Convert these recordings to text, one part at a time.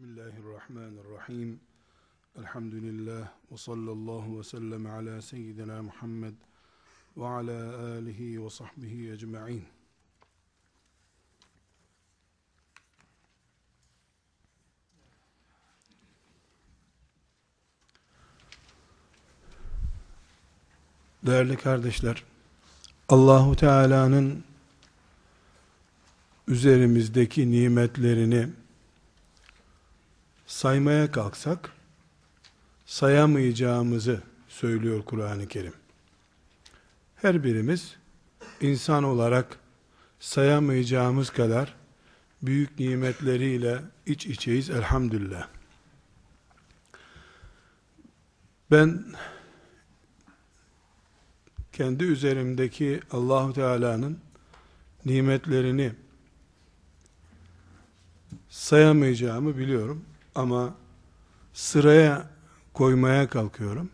Bismillahirrahmanirrahim. Elhamdülillah ve sallallahu ve sellem ala seyyidina Muhammed ve ala alihi ve sahbihi ecma'in. Değerli kardeşler, Allahu Teala'nın üzerimizdeki nimetlerini saymaya kalksak sayamayacağımızı söylüyor Kur'an-ı Kerim. Her birimiz insan olarak sayamayacağımız kadar büyük nimetleriyle iç içeyiz elhamdülillah. Ben kendi üzerimdeki Allahu Teala'nın nimetlerini sayamayacağımı biliyorum ama sıraya koymaya kalkıyorum.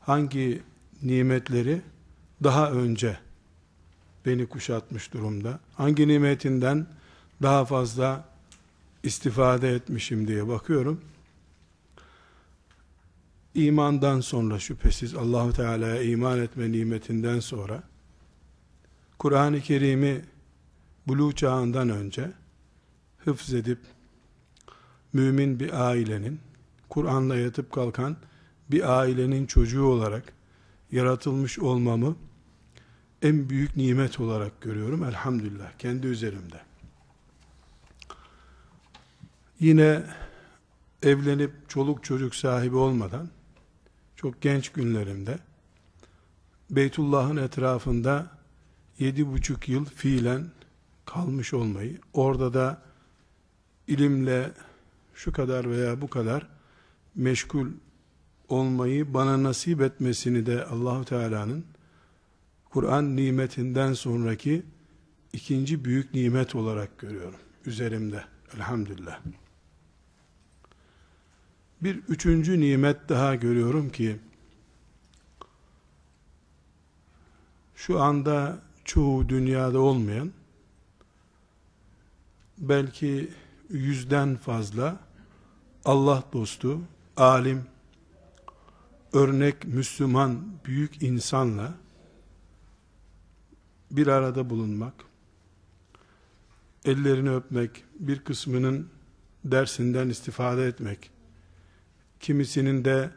Hangi nimetleri daha önce beni kuşatmış durumda? Hangi nimetinden daha fazla istifade etmişim diye bakıyorum. İmandan sonra şüphesiz Allahu Teala'ya iman etme nimetinden sonra Kur'an-ı Kerim'i buluğ çağından önce hıfz edip mümin bir ailenin Kur'an'la yatıp kalkan bir ailenin çocuğu olarak yaratılmış olmamı en büyük nimet olarak görüyorum elhamdülillah kendi üzerimde. Yine evlenip çoluk çocuk sahibi olmadan çok genç günlerimde Beytullah'ın etrafında yedi buçuk yıl fiilen kalmış olmayı, orada da ilimle şu kadar veya bu kadar meşgul olmayı bana nasip etmesini de Allahu Teala'nın Kur'an nimetinden sonraki ikinci büyük nimet olarak görüyorum üzerimde elhamdülillah. Bir üçüncü nimet daha görüyorum ki şu anda çoğu dünyada olmayan belki yüzden fazla Allah dostu, alim, örnek Müslüman büyük insanla bir arada bulunmak, ellerini öpmek, bir kısmının dersinden istifade etmek, kimisinin de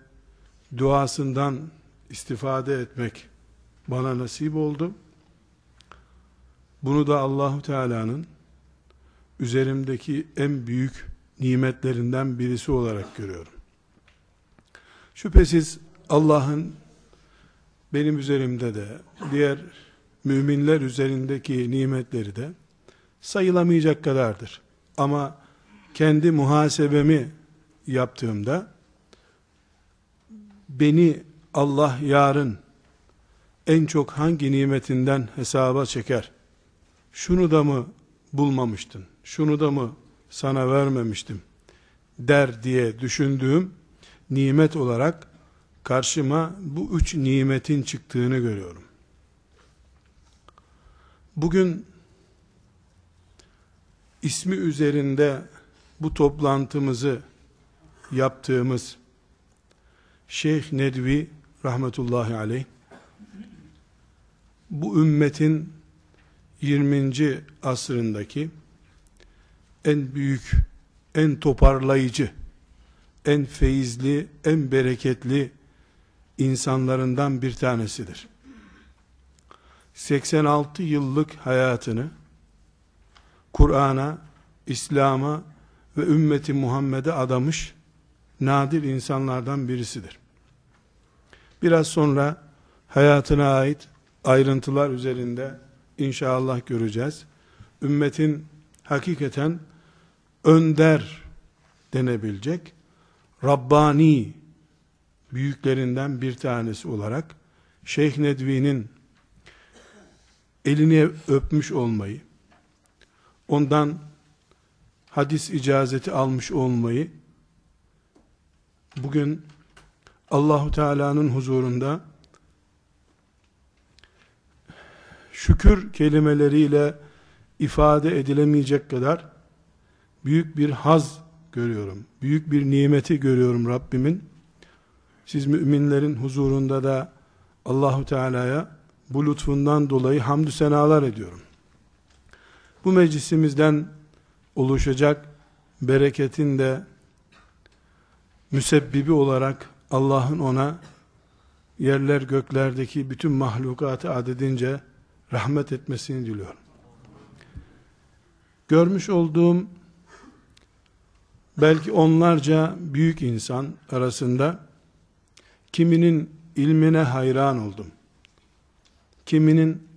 duasından istifade etmek bana nasip oldu. Bunu da Allahu Teala'nın üzerimdeki en büyük nimetlerinden birisi olarak görüyorum. Şüphesiz Allah'ın benim üzerimde de diğer müminler üzerindeki nimetleri de sayılamayacak kadardır. Ama kendi muhasebemi yaptığımda beni Allah yarın en çok hangi nimetinden hesaba çeker? Şunu da mı bulmamıştın? Şunu da mı sana vermemiştim? der diye düşündüğüm nimet olarak karşıma bu üç nimetin çıktığını görüyorum. Bugün ismi üzerinde bu toplantımızı yaptığımız Şeyh Nedvi rahmetullahi aleyh bu ümmetin 20. asrındaki en büyük, en toparlayıcı, en feyizli, en bereketli insanlarından bir tanesidir. 86 yıllık hayatını Kur'an'a, İslam'a ve ümmeti Muhammed'e adamış nadir insanlardan birisidir. Biraz sonra hayatına ait ayrıntılar üzerinde inşallah göreceğiz. Ümmetin hakikaten önder denebilecek Rabbani büyüklerinden bir tanesi olarak Şeyh Nedvi'nin elini öpmüş olmayı, ondan hadis icazeti almış olmayı bugün Allahu Teala'nın huzurunda şükür kelimeleriyle ifade edilemeyecek kadar büyük bir haz görüyorum. Büyük bir nimeti görüyorum Rabbimin. Siz müminlerin huzurunda da Allahu Teala'ya bu lütfundan dolayı hamdü senalar ediyorum. Bu meclisimizden oluşacak bereketin de müsebbibi olarak Allah'ın ona yerler göklerdeki bütün mahlukatı adedince rahmet etmesini diliyorum. Görmüş olduğum belki onlarca büyük insan arasında kiminin ilmine hayran oldum. Kiminin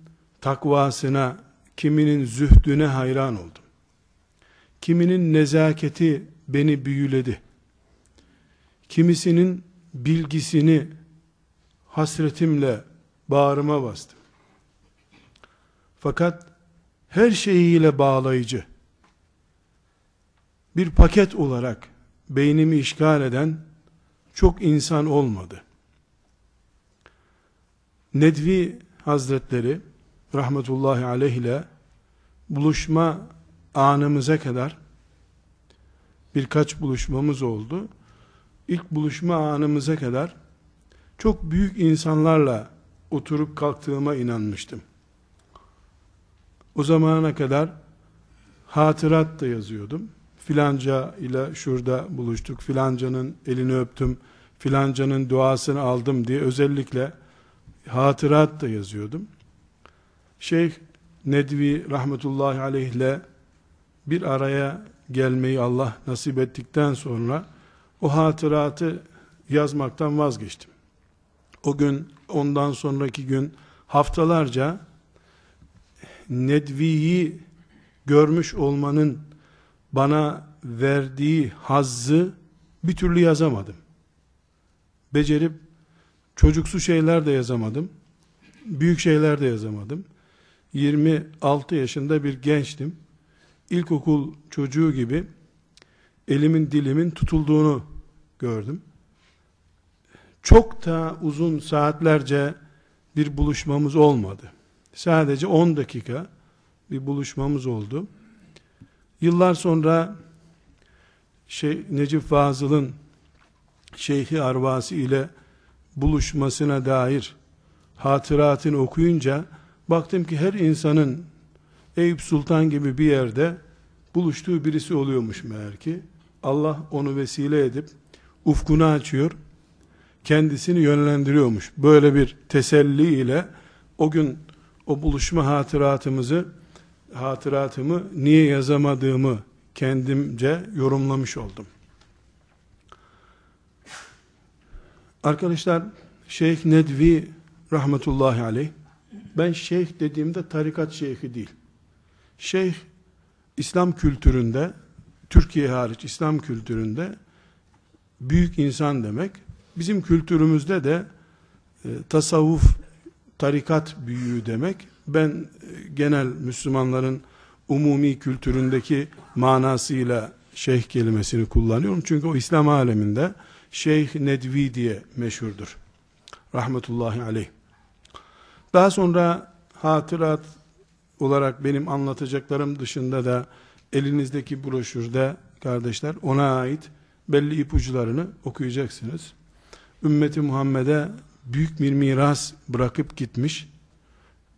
takvasına, kiminin zühdüne hayran oldum. Kiminin nezaketi beni büyüledi. Kimisinin bilgisini hasretimle bağrıma bastım. Fakat her şeyiyle bağlayıcı bir paket olarak beynimi işgal eden çok insan olmadı. Nedvi Hazretleri rahmetullahi aleyh ile buluşma anımıza kadar birkaç buluşmamız oldu. İlk buluşma anımıza kadar çok büyük insanlarla oturup kalktığıma inanmıştım. O zamana kadar hatırat da yazıyordum. Filanca ile şurada buluştuk, filancanın elini öptüm, filancanın duasını aldım diye özellikle hatırat da yazıyordum. Şeyh Nedvi rahmetullahi aleyhle bir araya gelmeyi Allah nasip ettikten sonra o hatıratı yazmaktan vazgeçtim. O gün, ondan sonraki gün haftalarca Nedvi'yi görmüş olmanın bana verdiği hazzı bir türlü yazamadım. Becerip çocuksu şeyler de yazamadım. Büyük şeyler de yazamadım. 26 yaşında bir gençtim. İlkokul çocuğu gibi elimin dilimin tutulduğunu gördüm. Çok da uzun saatlerce bir buluşmamız olmadı. Sadece 10 dakika bir buluşmamız oldu. Yıllar sonra şey, Necip Fazıl'ın Şeyhi Arvasi ile buluşmasına dair hatıratını okuyunca baktım ki her insanın Eyüp Sultan gibi bir yerde buluştuğu birisi oluyormuş meğer ki. Allah onu vesile edip ufkunu açıyor, kendisini yönlendiriyormuş. Böyle bir teselli ile o gün o buluşma hatıratımızı hatıratımı niye yazamadığımı kendimce yorumlamış oldum. Arkadaşlar Şeyh Nedvi rahmetullahi aleyh ben şeyh dediğimde tarikat şeyhi değil. Şeyh İslam kültüründe Türkiye hariç İslam kültüründe büyük insan demek. Bizim kültürümüzde de e, tasavvuf tarikat büyüğü demek. Ben e, genel Müslümanların umumi kültüründeki manasıyla şeyh kelimesini kullanıyorum. Çünkü o İslam aleminde Şeyh Nedvi diye meşhurdur. Rahmetullahi aleyh. Daha sonra hatırat olarak benim anlatacaklarım dışında da elinizdeki broşürde kardeşler ona ait belli ipuçlarını okuyacaksınız. Ümmeti Muhammed'e büyük bir miras bırakıp gitmiş.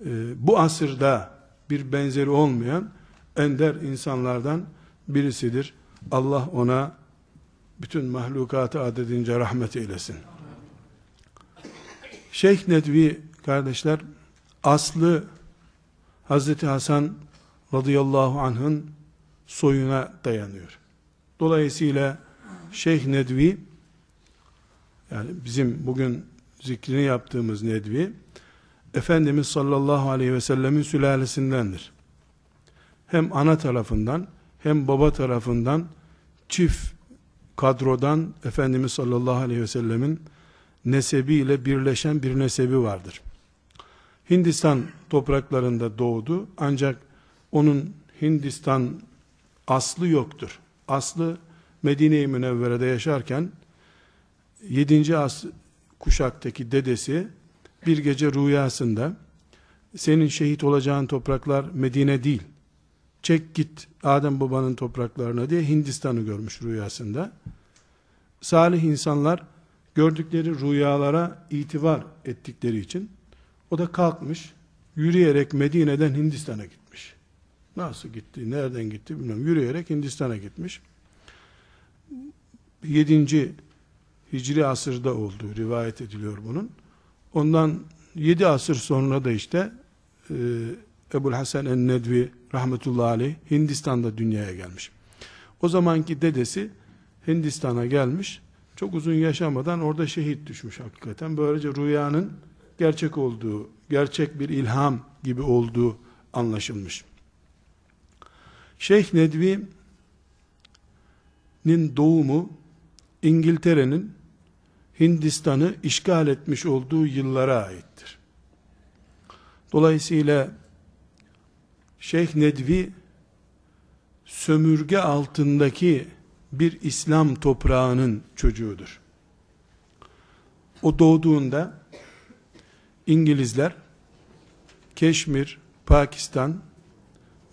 Ee, bu asırda bir benzeri olmayan ender insanlardan birisidir. Allah ona bütün mahlukatı adedince rahmet eylesin. Şeyh Nedvi kardeşler aslı Hazreti Hasan radıyallahu anh'ın soyuna dayanıyor. Dolayısıyla Şeyh Nedvi yani bizim bugün zikrini yaptığımız Nedvi Efendimiz sallallahu aleyhi ve sellemin sülalesindendir. Hem ana tarafından hem baba tarafından çift kadrodan Efendimiz sallallahu aleyhi ve sellemin nesebiyle birleşen bir nesebi vardır. Hindistan topraklarında doğdu ancak onun Hindistan aslı yoktur. Aslı Medine-i Münevvere'de yaşarken 7. as kuşaktaki dedesi bir gece rüyasında senin şehit olacağın topraklar Medine değil çek git Adem babanın topraklarına diye Hindistan'ı görmüş rüyasında. Salih insanlar gördükleri rüyalara itibar ettikleri için o da kalkmış yürüyerek Medine'den Hindistan'a gitmiş. Nasıl gitti, nereden gitti bilmiyorum. Yürüyerek Hindistan'a gitmiş. 7. Hicri asırda olduğu rivayet ediliyor bunun. Ondan 7 asır sonra da işte e, Ebul Hasan en-Nedvi rahmetullahi aleyh Hindistan'da dünyaya gelmiş. O zamanki dedesi Hindistan'a gelmiş. Çok uzun yaşamadan orada şehit düşmüş hakikaten. Böylece rüyanın gerçek olduğu, gerçek bir ilham gibi olduğu anlaşılmış. Şeyh Nedvi'nin doğumu İngiltere'nin Hindistan'ı işgal etmiş olduğu yıllara aittir. Dolayısıyla Şeyh Nedvi sömürge altındaki bir İslam toprağının çocuğudur. O doğduğunda İngilizler Keşmir, Pakistan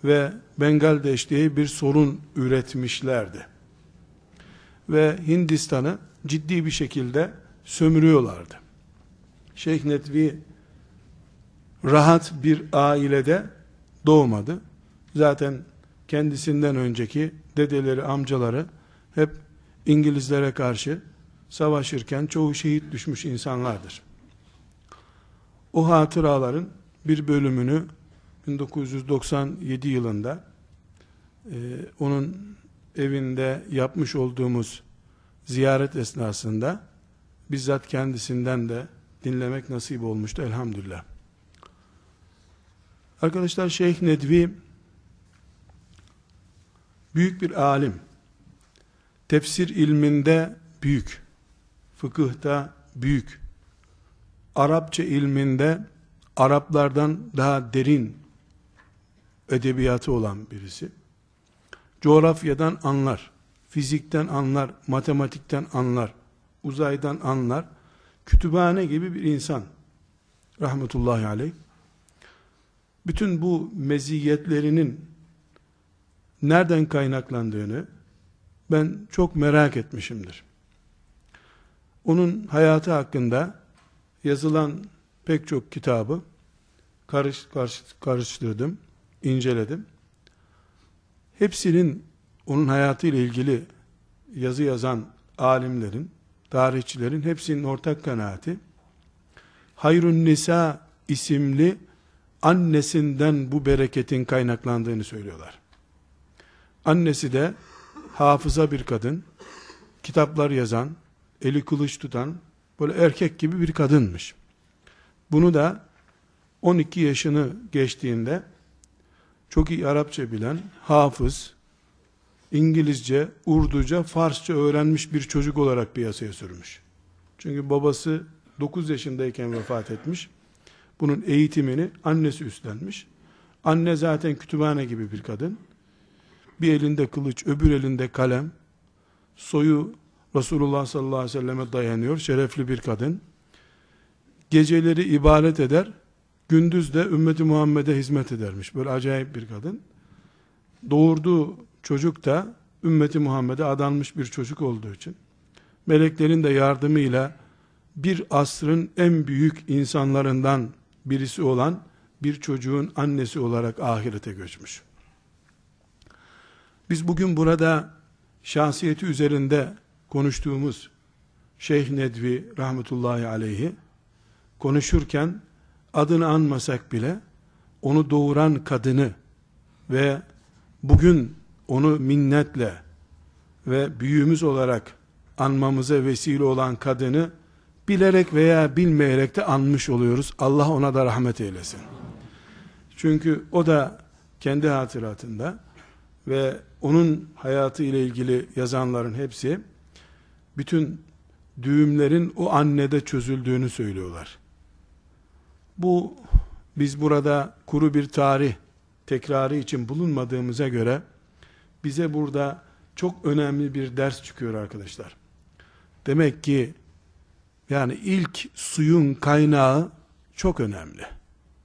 ve Bengaldeş diye bir sorun üretmişlerdi. Ve Hindistan'ı ciddi bir şekilde sömürüyorlardı. Şeyh Nedvi rahat bir ailede doğmadı. Zaten kendisinden önceki dedeleri, amcaları hep İngilizlere karşı savaşırken çoğu şehit düşmüş insanlardır. O hatıraların bir bölümünü 1997 yılında e, onun evinde yapmış olduğumuz ziyaret esnasında bizzat kendisinden de dinlemek nasip olmuştu elhamdülillah. Arkadaşlar Şeyh Nedvi büyük bir alim. Tefsir ilminde büyük. Fıkıhta büyük. Arapça ilminde Araplardan daha derin edebiyatı olan birisi. Coğrafyadan anlar, fizikten anlar, matematikten anlar, uzaydan anlar. Kütüphane gibi bir insan. Rahmetullahi aleyh. Bütün bu meziyetlerinin nereden kaynaklandığını ben çok merak etmişimdir. Onun hayatı hakkında yazılan pek çok kitabı karış, karış, karıştırdım, inceledim. Hepsinin onun hayatı ile ilgili yazı yazan alimlerin, tarihçilerin hepsinin ortak kanaati Hayrun Nisa isimli annesinden bu bereketin kaynaklandığını söylüyorlar. Annesi de hafıza bir kadın, kitaplar yazan, eli kılıç tutan, böyle erkek gibi bir kadınmış. Bunu da 12 yaşını geçtiğinde çok iyi Arapça bilen, hafız, İngilizce, Urduca, Farsça öğrenmiş bir çocuk olarak piyasaya sürmüş. Çünkü babası 9 yaşındayken vefat etmiş. Bunun eğitimini annesi üstlenmiş. Anne zaten kütüphane gibi bir kadın. Bir elinde kılıç, öbür elinde kalem. Soyu Resulullah sallallahu aleyhi ve selleme dayanıyor. Şerefli bir kadın. Geceleri ibadet eder. Gündüz de ümmeti Muhammed'e hizmet edermiş. Böyle acayip bir kadın. Doğurduğu çocuk da ümmeti Muhammed'e adanmış bir çocuk olduğu için meleklerin de yardımıyla bir asrın en büyük insanlarından birisi olan bir çocuğun annesi olarak ahirete göçmüş. Biz bugün burada şahsiyeti üzerinde konuştuğumuz Şeyh Nedvi rahmetullahi aleyhi konuşurken adını anmasak bile onu doğuran kadını ve bugün onu minnetle ve büyüğümüz olarak anmamıza vesile olan kadını bilerek veya bilmeyerek de anmış oluyoruz. Allah ona da rahmet eylesin. Çünkü o da kendi hatıratında ve onun hayatı ile ilgili yazanların hepsi bütün düğümlerin o annede çözüldüğünü söylüyorlar. Bu biz burada kuru bir tarih tekrarı için bulunmadığımıza göre bize burada çok önemli bir ders çıkıyor arkadaşlar. Demek ki yani ilk suyun kaynağı çok önemli.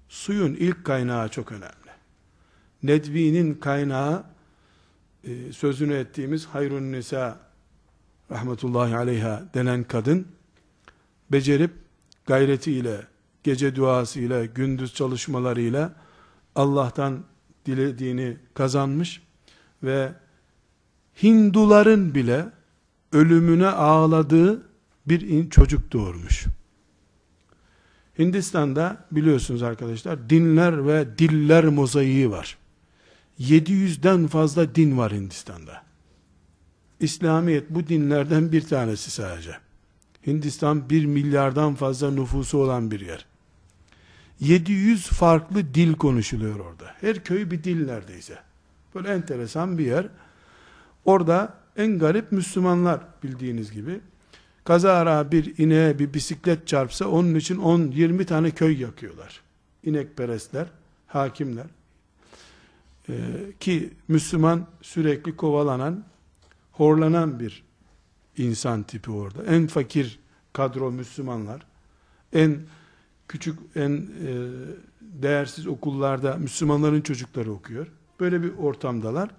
Suyun ilk kaynağı çok önemli. Nedvi'nin kaynağı e, sözünü ettiğimiz Hayrun Nisa rahmetullahi aleyha denen kadın becerip gayretiyle, gece duasıyla, gündüz çalışmalarıyla Allah'tan dilediğini kazanmış ve Hinduların bile ölümüne ağladığı bir çocuk doğurmuş. Hindistan'da biliyorsunuz arkadaşlar dinler ve diller mozaiği var. 700'den fazla din var Hindistan'da. İslamiyet bu dinlerden bir tanesi sadece. Hindistan 1 milyardan fazla nüfusu olan bir yer. 700 farklı dil konuşuluyor orada. Her köy bir dil neredeyse. Böyle enteresan bir yer. Orada en garip Müslümanlar bildiğiniz gibi. Kazara bir ineğe bir bisiklet çarpsa onun için 10-20 tane köy yakıyorlar. İnekperestler, hakimler. Ee, ki Müslüman sürekli kovalanan, horlanan bir insan tipi orada. En fakir kadro Müslümanlar. En küçük, en e, değersiz okullarda Müslümanların çocukları okuyor. Böyle bir ortamdalar.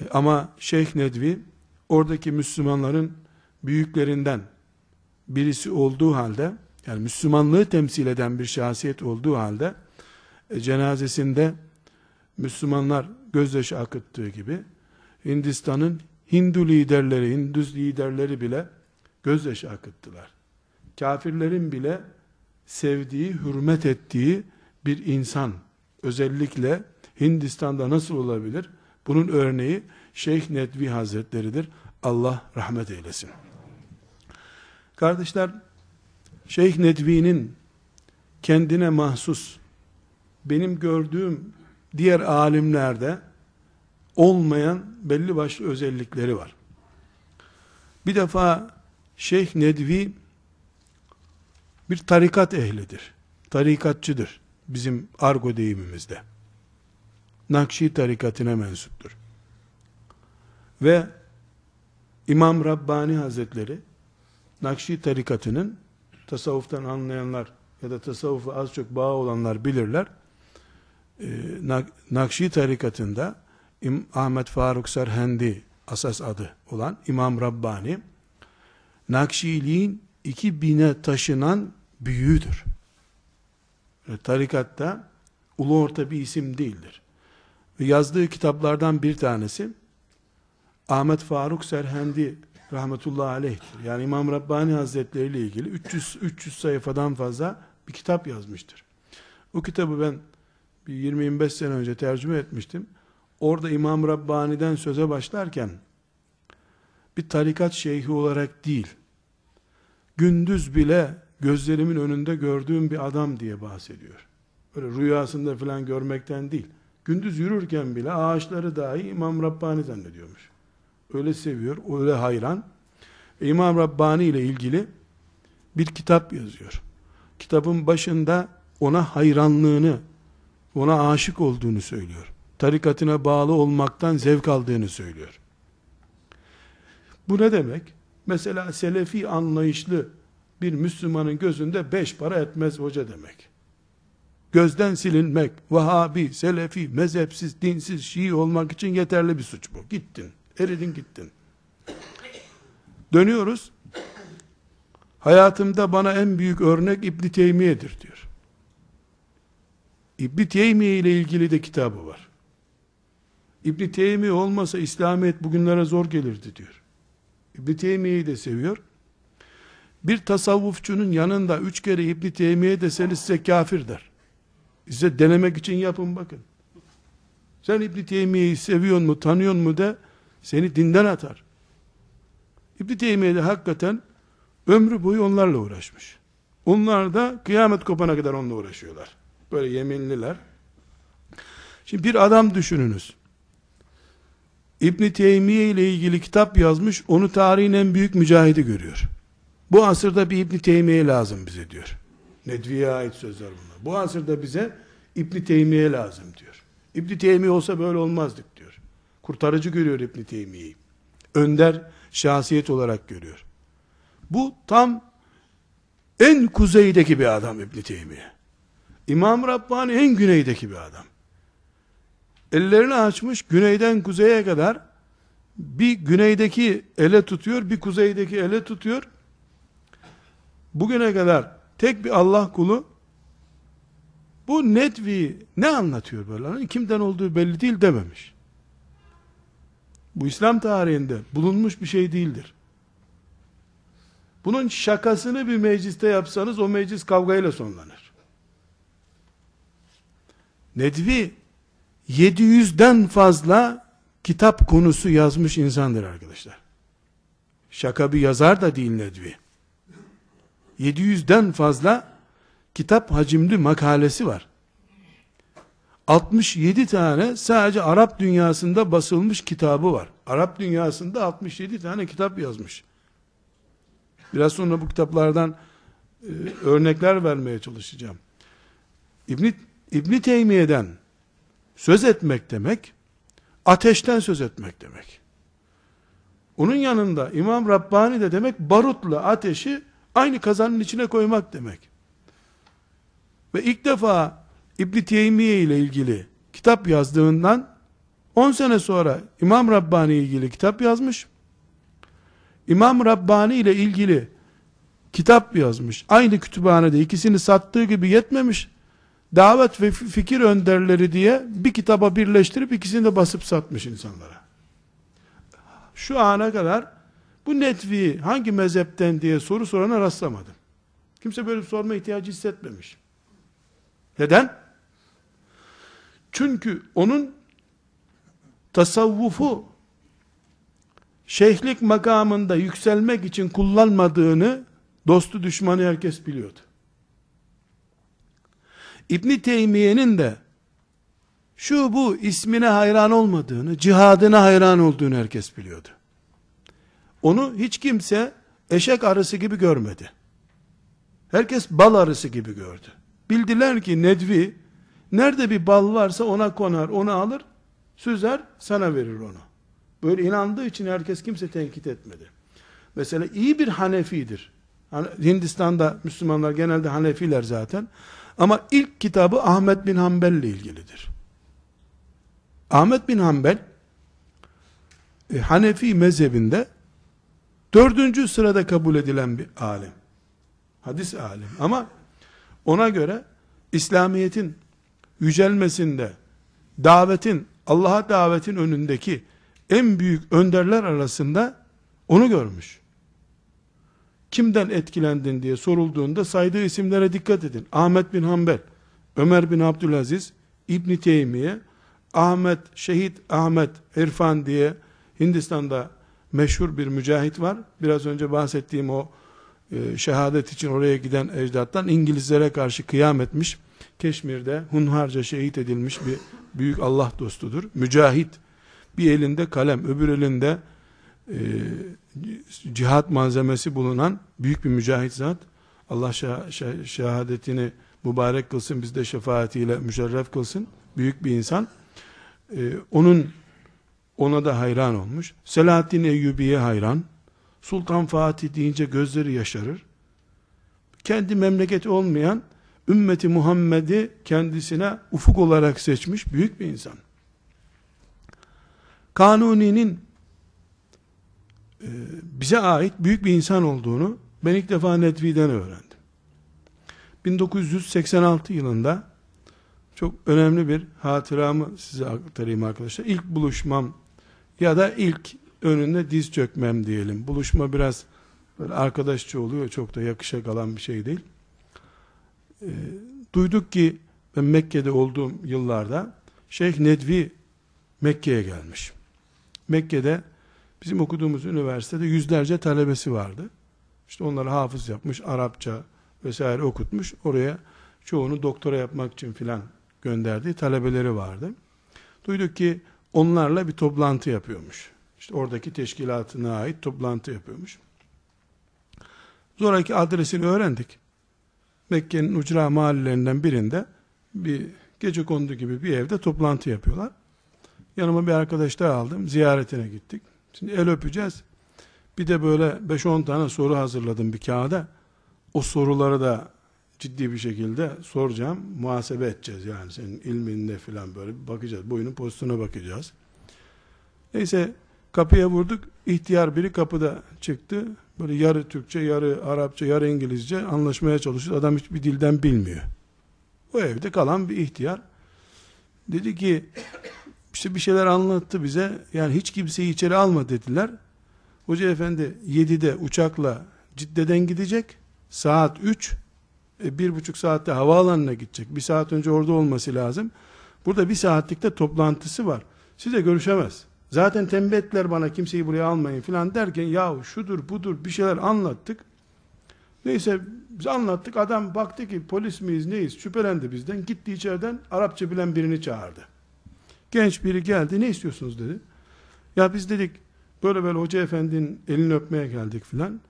E, ama Şeyh Nedvi oradaki Müslümanların büyüklerinden birisi olduğu halde yani Müslümanlığı temsil eden bir şahsiyet olduğu halde e, cenazesinde Müslümanlar gözyaşı akıttığı gibi Hindistan'ın Hindu liderleri, Hindus liderleri bile gözyaşı akıttılar. Kafirlerin bile sevdiği, hürmet ettiği bir insan özellikle Hindistan'da nasıl olabilir? Bunun örneği Şeyh Nedvi Hazretleri'dir. Allah rahmet eylesin. Kardeşler, Şeyh Nedvi'nin kendine mahsus, benim gördüğüm diğer alimlerde olmayan belli başlı özellikleri var. Bir defa Şeyh Nedvi bir tarikat ehlidir. Tarikatçıdır. Bizim argo deyimimizde. Nakşi tarikatine mensuptur. Ve İmam Rabbani Hazretleri Nakşi tarikatının tasavvuftan anlayanlar ya da tasavvufu az çok bağ olanlar bilirler. Ee, Nakşi tarikatında Ahmet Faruk Serhendi asas adı olan İmam Rabbani Nakşiliğin iki bine taşınan büyüğüdür. Tarikatta ulu orta bir isim değildir. Yazdığı kitaplardan bir tanesi Ahmet Faruk Serhendi rahmetullahi aleyhtir. Yani İmam Rabbani Hazretleri ile ilgili 300 300 sayfadan fazla bir kitap yazmıştır. O kitabı ben bir 20-25 sene önce tercüme etmiştim. Orada İmam Rabbani'den söze başlarken bir tarikat şeyhi olarak değil, gündüz bile gözlerimin önünde gördüğüm bir adam diye bahsediyor. Böyle rüyasında falan görmekten değil. Gündüz yürürken bile ağaçları dahi İmam Rabbani zannediyormuş. Öyle seviyor, öyle hayran. E, İmam Rabbani ile ilgili bir kitap yazıyor. Kitabın başında ona hayranlığını, ona aşık olduğunu söylüyor. Tarikatına bağlı olmaktan zevk aldığını söylüyor. Bu ne demek? Mesela selefi anlayışlı bir Müslümanın gözünde beş para etmez hoca demek. Gözden silinmek, Vahabi, Selefi, mezhepsiz, dinsiz, Şii olmak için yeterli bir suç bu. Gittin, eridin gittin. Dönüyoruz. Hayatımda bana en büyük örnek İbn Teymiye'dir diyor. İbn Teymiye ile ilgili de kitabı var. İbn Teymiye olmasa İslamiyet bugünlere zor gelirdi diyor. İbn Teymiye'yi de seviyor. Bir tasavvufçunun yanında üç kere İbn Teymiye deseniz size kafir der. Size denemek için yapın bakın. Sen İbn Teymiye'yi seviyor mu, tanıyor mu de seni dinden atar. İbn Teymiye de hakikaten ömrü boyu onlarla uğraşmış. Onlar da kıyamet kopana kadar onunla uğraşıyorlar. Böyle yeminliler. Şimdi bir adam düşününüz. İbn Teymiye ile ilgili kitap yazmış, onu tarihin en büyük mücahidi görüyor. Bu asırda bir İbn Teymiye lazım bize diyor. Nedvi'ye ait sözler bunlar. Bu asırda bize İbn Teymiye lazım diyor. İbn Teymiye olsa böyle olmazdık diyor. Kurtarıcı görüyor İbn Teymiye'yi. Önder şahsiyet olarak görüyor. Bu tam en kuzeydeki bir adam İbn Teymiye. İmam Rabbani en güneydeki bir adam. ellerini açmış güneyden kuzeye kadar bir güneydeki ele tutuyor, bir kuzeydeki ele tutuyor. Bugüne kadar tek bir Allah kulu bu netvi ne anlatıyor böyle? Hani kimden olduğu belli değil dememiş. Bu İslam tarihinde bulunmuş bir şey değildir. Bunun şakasını bir mecliste yapsanız o meclis kavgayla sonlanır. Nedvi 700'den fazla kitap konusu yazmış insandır arkadaşlar. Şaka bir yazar da değil Nedvi. 700'den fazla kitap hacimli makalesi var. 67 tane sadece Arap dünyasında basılmış kitabı var. Arap dünyasında 67 tane kitap yazmış. Biraz sonra bu kitaplardan e, örnekler vermeye çalışacağım. İbni, İbni Teymiye'den söz etmek demek, ateşten söz etmek demek. Onun yanında İmam Rabbani de demek barutla ateşi aynı kazanın içine koymak demek. Ve ilk defa İbn Teymiye ile ilgili kitap yazdığından 10 sene sonra İmam Rabbani ile ilgili kitap yazmış. İmam Rabbani ile ilgili kitap yazmış. Aynı kütüphanede ikisini sattığı gibi yetmemiş. Davet ve fikir önderleri diye bir kitaba birleştirip ikisini de basıp satmış insanlara. Şu ana kadar bu netvi hangi mezhepten diye soru sorana rastlamadım. Kimse böyle sorma ihtiyacı hissetmemiş. Neden? Çünkü onun tasavvufu şeyhlik makamında yükselmek için kullanmadığını dostu düşmanı herkes biliyordu. İbn Teymiye'nin de şu bu ismine hayran olmadığını, cihadına hayran olduğunu herkes biliyordu. Onu hiç kimse eşek arısı gibi görmedi. Herkes bal arısı gibi gördü. Bildiler ki Nedvi nerede bir bal varsa ona konar, onu alır, süzer, sana verir onu. Böyle inandığı için herkes kimse tenkit etmedi. Mesela iyi bir Hanefidir. Hani Hindistan'da Müslümanlar genelde Hanefiler zaten. Ama ilk kitabı Ahmet bin Hanbel ile ilgilidir. Ahmet bin Hanbel e, Hanefi mezhebinde dördüncü sırada kabul edilen bir alim. Hadis alim. Ama ona göre İslamiyet'in yücelmesinde davetin, Allah'a davetin önündeki en büyük önderler arasında onu görmüş. Kimden etkilendin diye sorulduğunda saydığı isimlere dikkat edin. Ahmet bin Hanbel, Ömer bin Abdülaziz, İbn Teymiye, Ahmet, Şehit Ahmet İrfan diye Hindistan'da meşhur bir mücahit var. Biraz önce bahsettiğim o e, şehadet için oraya giden ecdattan İngilizlere karşı kıyam etmiş. Keşmir'de hunharca şehit edilmiş bir büyük Allah dostudur. Mücahit. Bir elinde kalem, öbür elinde e, cihat malzemesi bulunan büyük bir mücahit zat. Allah şah, şah, şehadetini mübarek kılsın, biz de şefaatiyle müşerref kılsın. Büyük bir insan. E, onun ona da hayran olmuş. Selahaddin Eyyubi'ye hayran. Sultan Fatih deyince gözleri yaşarır. Kendi memleketi olmayan ümmeti Muhammed'i kendisine ufuk olarak seçmiş büyük bir insan. Kanuni'nin e, bize ait büyük bir insan olduğunu ben ilk defa Nedvi'den öğrendim. 1986 yılında çok önemli bir hatıramı size aktarayım arkadaşlar. İlk buluşmam ya da ilk önünde diz çökmem diyelim. Buluşma biraz böyle arkadaşça oluyor. Çok da yakışa kalan bir şey değil. E, duyduk ki ben Mekke'de olduğum yıllarda Şeyh Nedvi Mekke'ye gelmiş. Mekke'de bizim okuduğumuz üniversitede yüzlerce talebesi vardı. İşte onları hafız yapmış, Arapça vesaire okutmuş. Oraya çoğunu doktora yapmak için filan gönderdiği talebeleri vardı. Duyduk ki onlarla bir toplantı yapıyormuş. İşte oradaki teşkilatına ait toplantı yapıyormuş. Sonraki adresini öğrendik. Mekke'nin ucra mahallelerinden birinde bir gece kondu gibi bir evde toplantı yapıyorlar. Yanıma bir arkadaş daha aldım. Ziyaretine gittik. Şimdi el öpeceğiz. Bir de böyle 5-10 tane soru hazırladım bir kağıda. O soruları da ciddi bir şekilde soracağım. Muhasebe edeceğiz yani senin ilminde filan böyle bakacağız. Boyunun pozisyona bakacağız. Neyse kapıya vurduk. İhtiyar biri kapıda çıktı. Böyle yarı Türkçe, yarı Arapça, yarı İngilizce anlaşmaya çalışıyor. Adam hiçbir dilden bilmiyor. O evde kalan bir ihtiyar. Dedi ki işte bir şeyler anlattı bize. Yani hiç kimseyi içeri alma dediler. Hoca efendi 7'de uçakla Cidde'den gidecek. Saat 3. E, bir buçuk saatte havaalanına gidecek. Bir saat önce orada olması lazım. Burada bir saatlikte toplantısı var. Size görüşemez. Zaten tembih ettiler bana kimseyi buraya almayın filan derken ya şudur budur bir şeyler anlattık. Neyse biz anlattık. Adam baktı ki polis miyiz neyiz şüphelendi bizden. Gitti içeriden Arapça bilen birini çağırdı. Genç biri geldi ne istiyorsunuz dedi. Ya biz dedik böyle böyle hoca efendinin elini öpmeye geldik filan.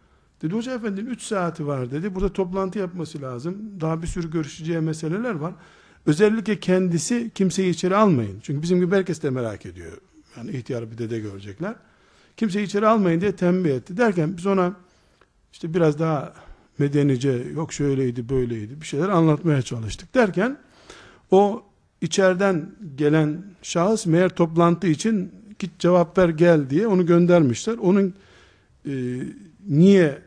Dedi hoca efendinin 3 saati var dedi. Burada toplantı yapması lazım. Daha bir sürü görüşeceği meseleler var. Özellikle kendisi kimseyi içeri almayın. Çünkü bizim gibi herkes de merak ediyor. Yani ihtiyar bir dede görecekler. Kimseyi içeri almayın diye tembih etti. Derken biz ona işte biraz daha medenice yok şöyleydi böyleydi bir şeyler anlatmaya çalıştık. Derken o içeriden gelen şahıs meğer toplantı için git cevap ver gel diye onu göndermişler. Onun e, niye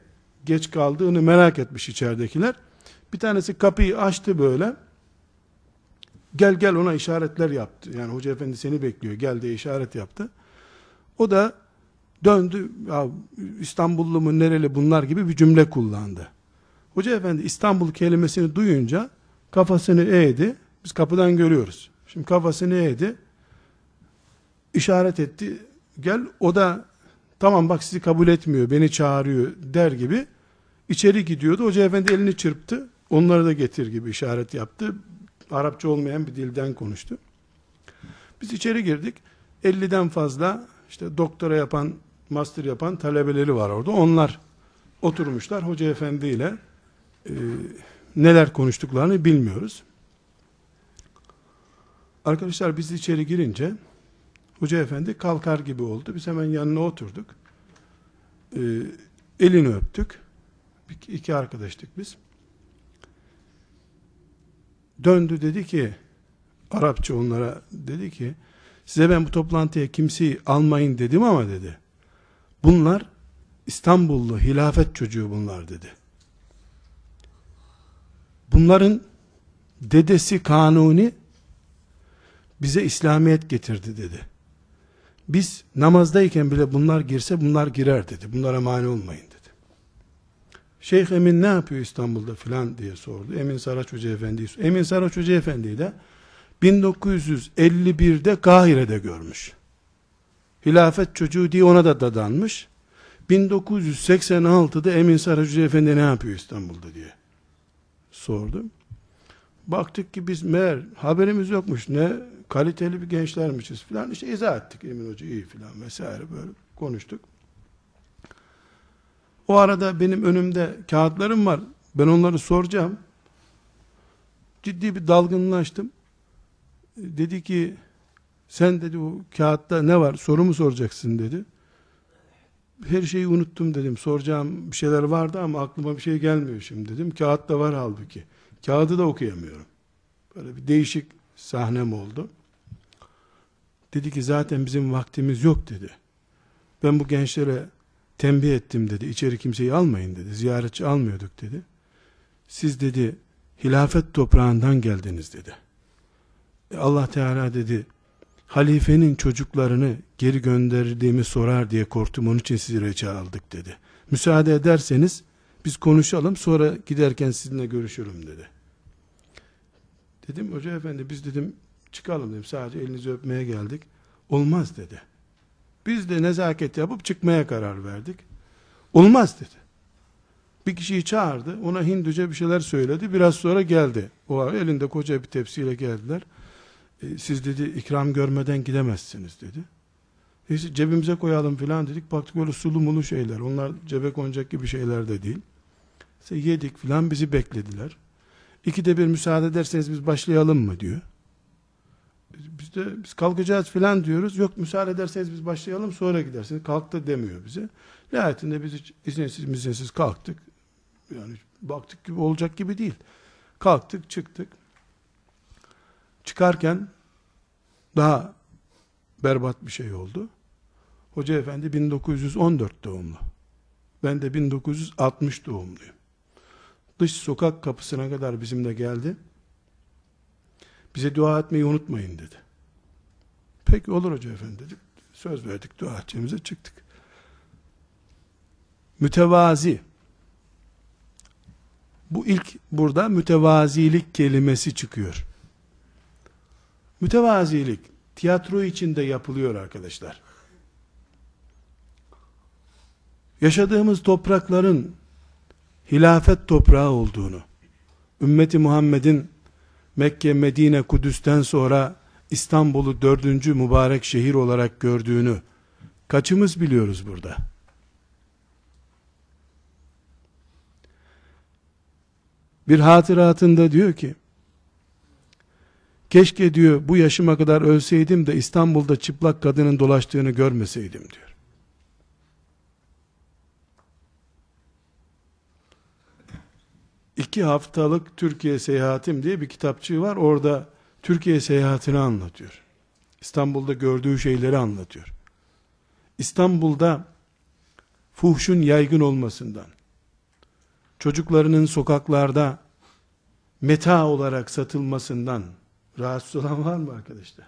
geç kaldığını merak etmiş içeridekiler. Bir tanesi kapıyı açtı böyle. Gel gel ona işaretler yaptı. Yani hoca efendi seni bekliyor gel diye işaret yaptı. O da döndü ya İstanbullu mu nereli bunlar gibi bir cümle kullandı. Hoca efendi İstanbul kelimesini duyunca kafasını eğdi. Biz kapıdan görüyoruz. Şimdi kafasını eğdi. işaret etti. Gel o da tamam bak sizi kabul etmiyor beni çağırıyor der gibi içeri gidiyordu. Hoca efendi elini çırptı. Onları da getir gibi işaret yaptı. Arapça olmayan bir dilden konuştu. Biz içeri girdik. 50'den fazla işte doktora yapan, master yapan talebeleri var orada. Onlar oturmuşlar hoca efendi ile e, neler konuştuklarını bilmiyoruz. Arkadaşlar biz içeri girince hoca efendi kalkar gibi oldu. Biz hemen yanına oturduk. E, elini öptük. İki arkadaştık biz. Döndü dedi ki Arapça onlara dedi ki size ben bu toplantıya kimseyi almayın dedim ama dedi. Bunlar İstanbullu hilafet çocuğu bunlar dedi. Bunların dedesi Kanuni bize İslamiyet getirdi dedi. Biz namazdayken bile bunlar girse bunlar girer dedi. Bunlara mani olmayın. Şeyh Emin ne yapıyor İstanbul'da filan diye sordu. Emin Saraç Hoca Efendi'yi Emin Saraç Hoca Efendi'yi de 1951'de Kahire'de görmüş. Hilafet çocuğu diye ona da dadanmış. 1986'da Emin Saraç Hoca Efendi ne yapıyor İstanbul'da diye sordu. Baktık ki biz meğer haberimiz yokmuş. Ne kaliteli bir gençlermişiz filan. İşte izah ettik Emin Hoca iyi filan vesaire böyle konuştuk. O arada benim önümde kağıtlarım var. Ben onları soracağım. Ciddi bir dalgınlaştım. Dedi ki sen dedi o kağıtta ne var soru mu soracaksın dedi. Her şeyi unuttum dedim. Soracağım bir şeyler vardı ama aklıma bir şey gelmiyor şimdi dedim. Kağıtta var halbuki. Kağıdı da okuyamıyorum. Böyle bir değişik sahnem oldu. Dedi ki zaten bizim vaktimiz yok dedi. Ben bu gençlere tembih ettim dedi. İçeri kimseyi almayın dedi. Ziyaretçi almıyorduk dedi. Siz dedi hilafet toprağından geldiniz dedi. E Allah Teala dedi halifenin çocuklarını geri gönderdiğimi sorar diye korktum onun için sizi reçe aldık dedi. Müsaade ederseniz biz konuşalım sonra giderken sizinle görüşürüm dedi. Dedim hoca efendi biz dedim çıkalım dedim sadece elinizi öpmeye geldik. Olmaz dedi. Biz de nezaket yapıp çıkmaya karar verdik. Olmaz dedi. Bir kişiyi çağırdı. Ona Hinduca bir şeyler söyledi. Biraz sonra geldi. O elinde koca bir tepsiyle geldiler. E, siz dedi ikram görmeden gidemezsiniz dedi. Neyse cebimize koyalım filan dedik. Baktık böyle sulu mulu şeyler. Onlar cebe konacak gibi şeyler de değil. İşte yedik filan bizi beklediler. İkide bir müsaade ederseniz biz başlayalım mı diyor. Biz de biz kalkacağız filan diyoruz. Yok müsaade ederseniz biz başlayalım sonra gidersiniz. Kalktı demiyor bize. Nihayetinde biz izinsiz izinsiz kalktık. Yani baktık gibi olacak gibi değil. Kalktık çıktık. Çıkarken daha berbat bir şey oldu. Hoca efendi 1914 doğumlu. Ben de 1960 doğumluyum. Dış sokak kapısına kadar bizimle geldi. Bize dua etmeyi unutmayın dedi. Peki olur hoca efendi dedik. Söz verdik dua edeceğimize çıktık. Mütevazi. Bu ilk burada mütevazilik kelimesi çıkıyor. Mütevazilik tiyatro içinde yapılıyor arkadaşlar. Yaşadığımız toprakların hilafet toprağı olduğunu, ümmeti Muhammed'in Mekke, Medine, Kudüs'ten sonra İstanbul'u dördüncü mübarek şehir olarak gördüğünü kaçımız biliyoruz burada? Bir hatıratında diyor ki, keşke diyor bu yaşıma kadar ölseydim de İstanbul'da çıplak kadının dolaştığını görmeseydim diyor. İki haftalık Türkiye seyahatim diye bir kitapçığı var. Orada Türkiye seyahatini anlatıyor. İstanbul'da gördüğü şeyleri anlatıyor. İstanbul'da fuhşun yaygın olmasından, çocuklarının sokaklarda meta olarak satılmasından rahatsız olan var mı arkadaşlar?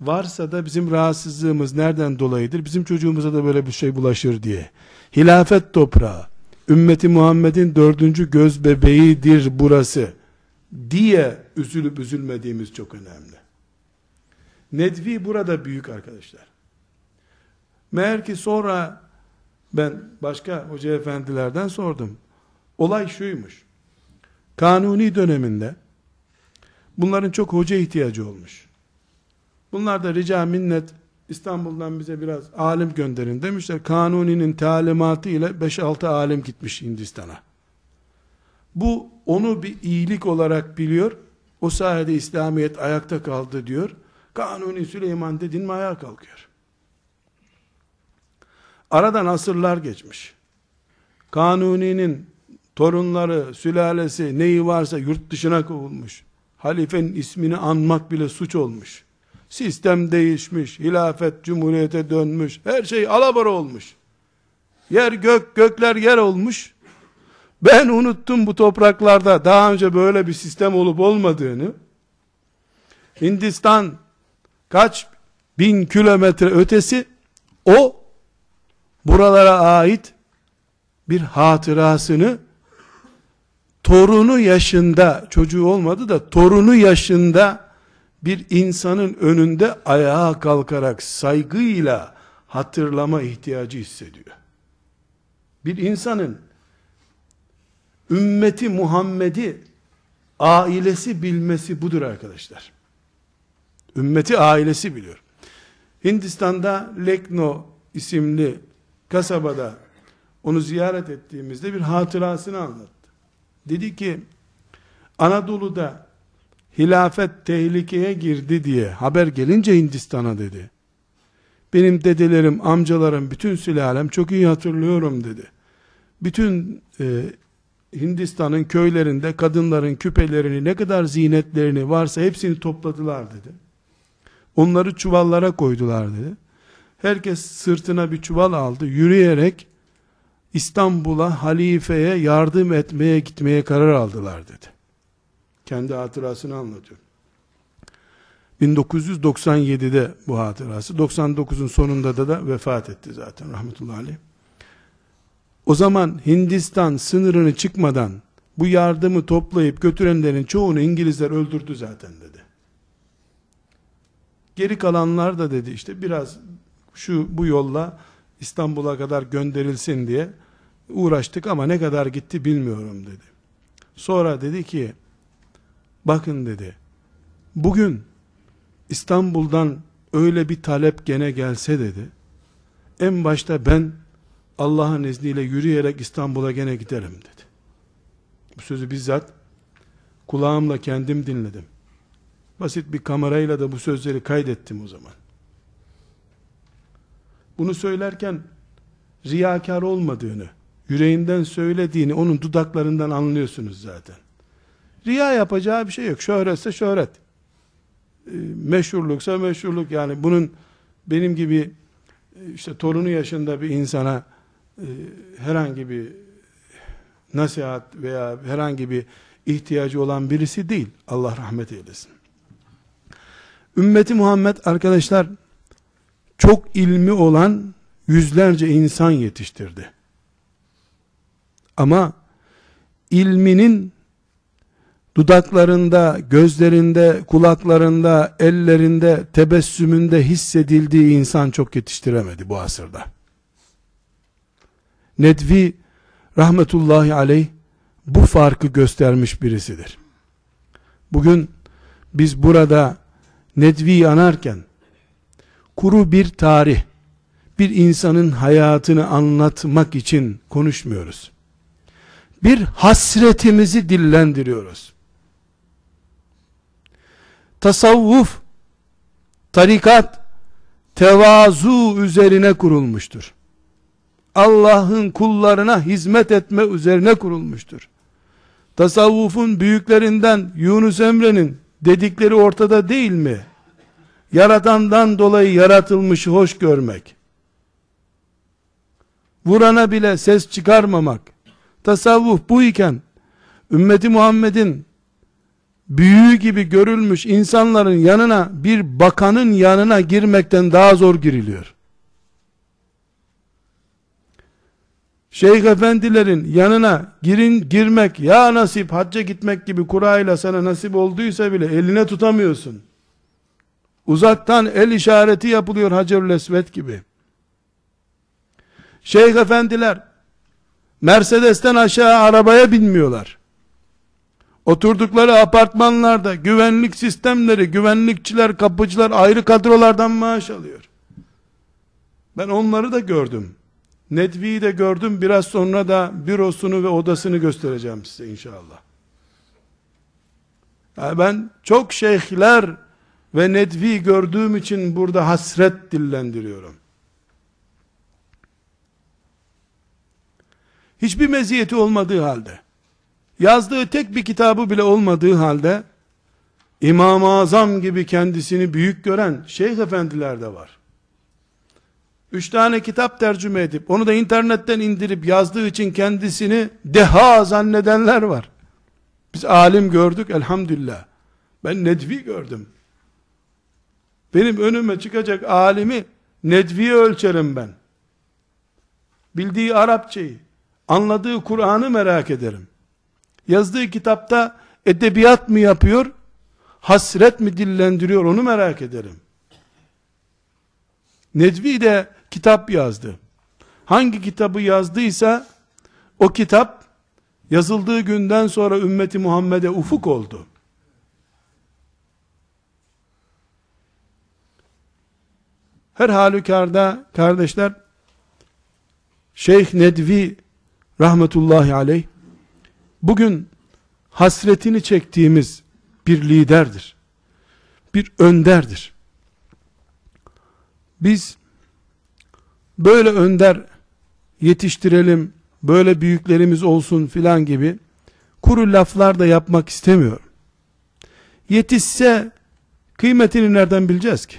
Varsa da bizim rahatsızlığımız nereden dolayıdır? Bizim çocuğumuza da böyle bir şey bulaşır diye. Hilafet toprağı, ümmeti Muhammed'in dördüncü göz bebeğidir burası diye üzülüp üzülmediğimiz çok önemli. Nedvi burada büyük arkadaşlar. Meğer ki sonra ben başka hoca efendilerden sordum. Olay şuymuş. Kanuni döneminde bunların çok hoca ihtiyacı olmuş. Bunlar da rica minnet İstanbul'dan bize biraz alim gönderin demişler. Kanuni'nin talimatı ile 5-6 alim gitmiş Hindistan'a. Bu onu bir iyilik olarak biliyor. O sayede İslamiyet ayakta kaldı diyor. Kanuni Süleyman dedin mi ayağa kalkıyor. Aradan asırlar geçmiş. Kanuni'nin torunları, sülalesi, neyi varsa yurt dışına kovulmuş. Halifenin ismini anmak bile suç olmuş. Sistem değişmiş, hilafet cumhuriyete dönmüş, her şey alabora olmuş. Yer gök, gökler yer olmuş. Ben unuttum bu topraklarda daha önce böyle bir sistem olup olmadığını. Hindistan kaç bin kilometre ötesi o buralara ait bir hatırasını torunu yaşında çocuğu olmadı da torunu yaşında bir insanın önünde ayağa kalkarak saygıyla hatırlama ihtiyacı hissediyor. Bir insanın ümmeti Muhammed'i ailesi bilmesi budur arkadaşlar. Ümmeti ailesi biliyor. Hindistan'da Lekno isimli kasabada onu ziyaret ettiğimizde bir hatırasını anlattı. Dedi ki Anadolu'da hilafet tehlikeye girdi diye haber gelince Hindistan'a dedi. Benim dedelerim, amcalarım, bütün sülalem çok iyi hatırlıyorum dedi. Bütün e, Hindistan'ın köylerinde kadınların küpelerini, ne kadar zinetlerini varsa hepsini topladılar dedi. Onları çuvallara koydular dedi. Herkes sırtına bir çuval aldı. Yürüyerek İstanbul'a halifeye yardım etmeye gitmeye karar aldılar dedi. Kendi hatırasını anlatıyor. 1997'de bu hatırası. 99'un sonunda da, da vefat etti zaten rahmetullahi aleyh. O zaman Hindistan sınırını çıkmadan bu yardımı toplayıp götürenlerin çoğunu İngilizler öldürdü zaten dedi. Geri kalanlar da dedi işte biraz şu bu yolla İstanbul'a kadar gönderilsin diye uğraştık ama ne kadar gitti bilmiyorum dedi. Sonra dedi ki bakın dedi bugün İstanbul'dan öyle bir talep gene gelse dedi en başta ben Allah'ın izniyle yürüyerek İstanbul'a gene giderim dedi. Bu sözü bizzat kulağımla kendim dinledim. Basit bir kamerayla da bu sözleri kaydettim o zaman. Bunu söylerken riyakar olmadığını, yüreğinden söylediğini onun dudaklarından anlıyorsunuz zaten. Riya yapacağı bir şey yok. Şöhretse şöhret. E, meşhurluksa meşhurluk yani bunun benim gibi e, işte torunu yaşında bir insana e, herhangi bir nasihat veya herhangi bir ihtiyacı olan birisi değil. Allah rahmet eylesin. Ümmeti Muhammed arkadaşlar çok ilmi olan yüzlerce insan yetiştirdi. Ama ilminin dudaklarında, gözlerinde, kulaklarında, ellerinde, tebessümünde hissedildiği insan çok yetiştiremedi bu asırda. Nedvi rahmetullahi aleyh bu farkı göstermiş birisidir. Bugün biz burada Nedvi anarken kuru bir tarih, bir insanın hayatını anlatmak için konuşmuyoruz. Bir hasretimizi dillendiriyoruz. Tasavvuf, tarikat, tevazu üzerine kurulmuştur. Allah'ın kullarına hizmet etme üzerine kurulmuştur. Tasavvufun büyüklerinden Yunus Emre'nin dedikleri ortada değil mi? Yaratandan dolayı yaratılmış hoş görmek. Vurana bile ses çıkarmamak. Tasavvuf bu iken ümmeti Muhammed'in büyüğü gibi görülmüş insanların yanına bir bakanın yanına girmekten daha zor giriliyor. Şeyh efendilerin yanına girin girmek ya nasip hacca gitmek gibi kurayla sana nasip olduysa bile eline tutamıyorsun. Uzaktan el işareti yapılıyor Hacerül Esvet gibi. Şeyh efendiler Mercedes'ten aşağı arabaya binmiyorlar. Oturdukları apartmanlarda güvenlik sistemleri, güvenlikçiler, kapıcılar ayrı kadrolardan maaş alıyor. Ben onları da gördüm. Nedvi'yi de gördüm. Biraz sonra da bürosunu ve odasını göstereceğim size inşallah. Yani ben çok şeyhler ve Nedvi gördüğüm için burada hasret dillendiriyorum. Hiçbir meziyeti olmadığı halde, yazdığı tek bir kitabı bile olmadığı halde, İmam-ı Azam gibi kendisini büyük gören şeyh efendiler de var. Üç tane kitap tercüme edip, onu da internetten indirip yazdığı için kendisini deha zannedenler var. Biz alim gördük elhamdülillah. Ben Nedvi gördüm. Benim önüme çıkacak alimi Nedvi'ye ölçerim ben. Bildiği Arapçayı, anladığı Kur'an'ı merak ederim. Yazdığı kitapta edebiyat mı yapıyor, hasret mi dillendiriyor onu merak ederim. Nedvi de kitap yazdı. Hangi kitabı yazdıysa o kitap yazıldığı günden sonra ümmeti Muhammed'e ufuk oldu. Her halükarda kardeşler Şeyh Nedvi rahmetullahi aleyh bugün hasretini çektiğimiz bir liderdir. Bir önderdir. Biz böyle önder yetiştirelim, böyle büyüklerimiz olsun filan gibi kuru laflar da yapmak istemiyorum. Yetişse kıymetini nereden bileceğiz ki?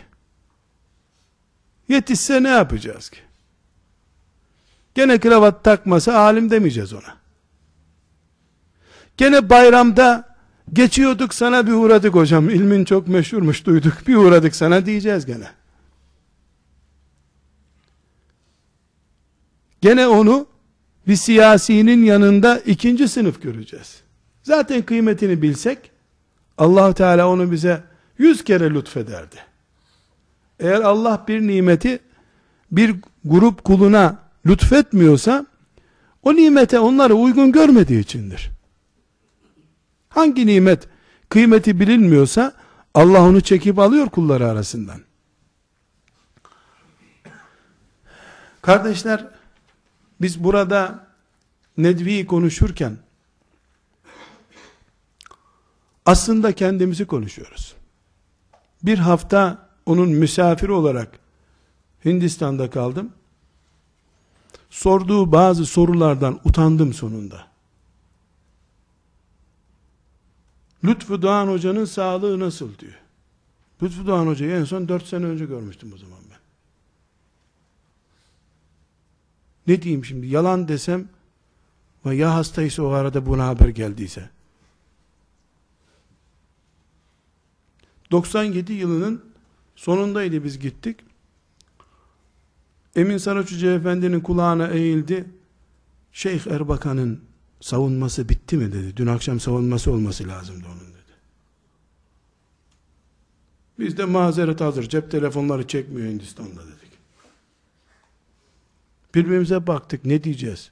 Yetişse ne yapacağız ki? Gene kravat takmasa alim demeyeceğiz ona. Gene bayramda geçiyorduk sana bir uğradık hocam. İlmin çok meşhurmuş duyduk. Bir uğradık sana diyeceğiz gene. Gene onu bir siyasinin yanında ikinci sınıf göreceğiz. Zaten kıymetini bilsek allah Teala onu bize yüz kere lütfederdi. Eğer Allah bir nimeti bir grup kuluna lütfetmiyorsa o nimete onları uygun görmediği içindir. Hangi nimet kıymeti bilinmiyorsa Allah onu çekip alıyor kulları arasından. Kardeşler biz burada Nedvi'yi konuşurken aslında kendimizi konuşuyoruz. Bir hafta onun misafiri olarak Hindistan'da kaldım. Sorduğu bazı sorulardan utandım sonunda. Lütfü Doğan Hoca'nın sağlığı nasıl diyor. Lütfü Doğan Hoca'yı en son 4 sene önce görmüştüm o zaman ben. Ne diyeyim şimdi? Yalan desem ve ya hastaysa o arada buna haber geldiyse. 97 yılının sonundaydı biz gittik. Emin Saraç Efendi'nin kulağına eğildi. Şeyh Erbakan'ın savunması bitti mi dedi. Dün akşam savunması olması lazımdı onun dedi. Biz de mazeret hazır. Cep telefonları çekmiyor Hindistan'da dedik. Birbirimize baktık. Ne diyeceğiz?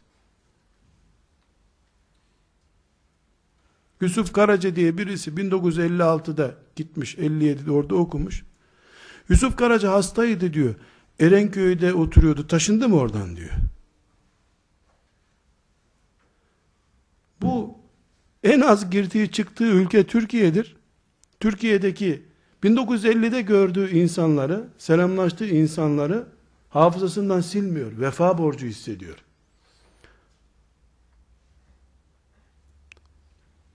Yusuf Karaca diye birisi 1956'da gitmiş, 57'de orada okumuş. Yusuf Karaca hastaydı diyor. Erenköy'de oturuyordu. Taşındı mı oradan diyor. Bu en az girdiği çıktığı ülke Türkiye'dir. Türkiye'deki 1950'de gördüğü insanları, selamlaştığı insanları hafızasından silmiyor. Vefa borcu hissediyor.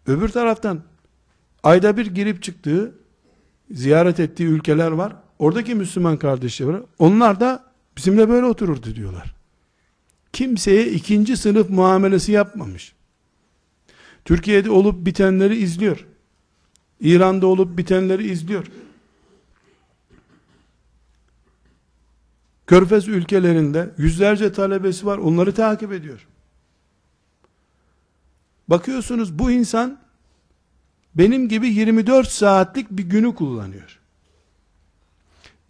Öbür taraftan ayda bir girip çıktığı, ziyaret ettiği ülkeler var. Oradaki Müslüman kardeşleri var. Onlar da bizimle böyle otururdu diyorlar. Kimseye ikinci sınıf muamelesi yapmamış. Türkiye'de olup bitenleri izliyor. İran'da olup bitenleri izliyor. Körfez ülkelerinde yüzlerce talebesi var. Onları takip ediyor. Bakıyorsunuz bu insan benim gibi 24 saatlik bir günü kullanıyor.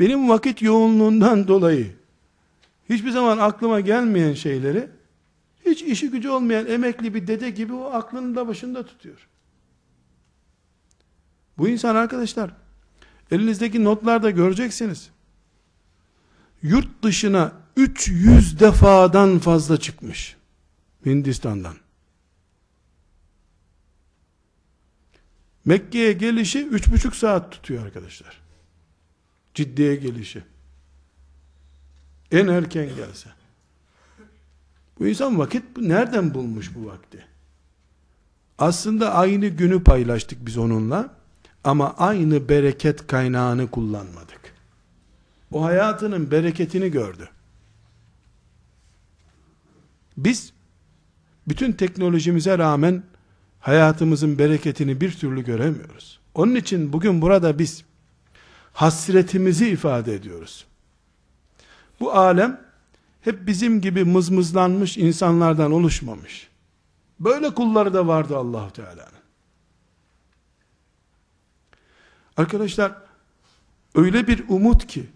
Benim vakit yoğunluğundan dolayı hiçbir zaman aklıma gelmeyen şeyleri hiç işi gücü olmayan emekli bir dede gibi o aklının da başında tutuyor. Bu insan arkadaşlar elinizdeki notlarda göreceksiniz. Yurt dışına 300 defadan fazla çıkmış. Hindistan'dan. Mekke'ye gelişi üç buçuk saat tutuyor arkadaşlar. Ciddiye gelişi. En erken gelse. Bu insan vakit nereden bulmuş bu vakti? Aslında aynı günü paylaştık biz onunla ama aynı bereket kaynağını kullanmadık. O hayatının bereketini gördü. Biz bütün teknolojimize rağmen hayatımızın bereketini bir türlü göremiyoruz. Onun için bugün burada biz hasretimizi ifade ediyoruz. Bu alem hep bizim gibi mızmızlanmış insanlardan oluşmamış. Böyle kulları da vardı allah Teala'nın. Arkadaşlar, öyle bir umut ki,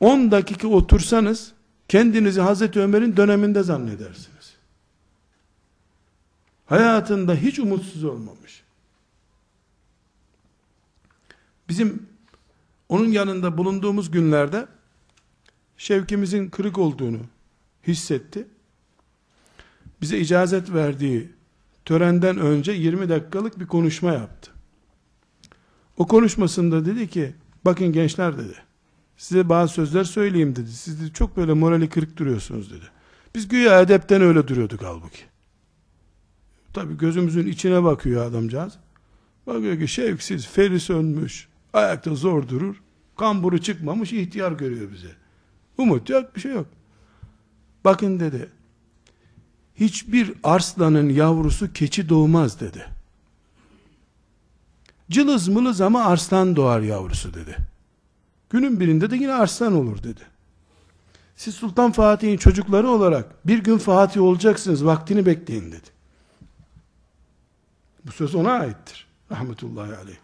10 dakika otursanız, kendinizi Hazreti Ömer'in döneminde zannedersiniz. Hayatında hiç umutsuz olmamış. Bizim onun yanında bulunduğumuz günlerde şevkimizin kırık olduğunu hissetti. Bize icazet verdiği törenden önce 20 dakikalık bir konuşma yaptı. O konuşmasında dedi ki, bakın gençler dedi, size bazı sözler söyleyeyim dedi. Siz de çok böyle morali kırık duruyorsunuz dedi. Biz güya edepten öyle duruyorduk halbuki. Tabi gözümüzün içine bakıyor adamcağız. Bakıyor ki şevksiz, feri sönmüş, ayakta zor durur, kamburu çıkmamış ihtiyar görüyor bize. Umut yok, bir şey yok. Bakın dedi, hiçbir arslanın yavrusu keçi doğmaz dedi. Cılız mılız ama arslan doğar yavrusu dedi. Günün birinde de yine arslan olur dedi. Siz Sultan Fatih'in çocukları olarak bir gün Fatih olacaksınız vaktini bekleyin dedi. Bu söz ona aittir. Rahmetullahi aleyh.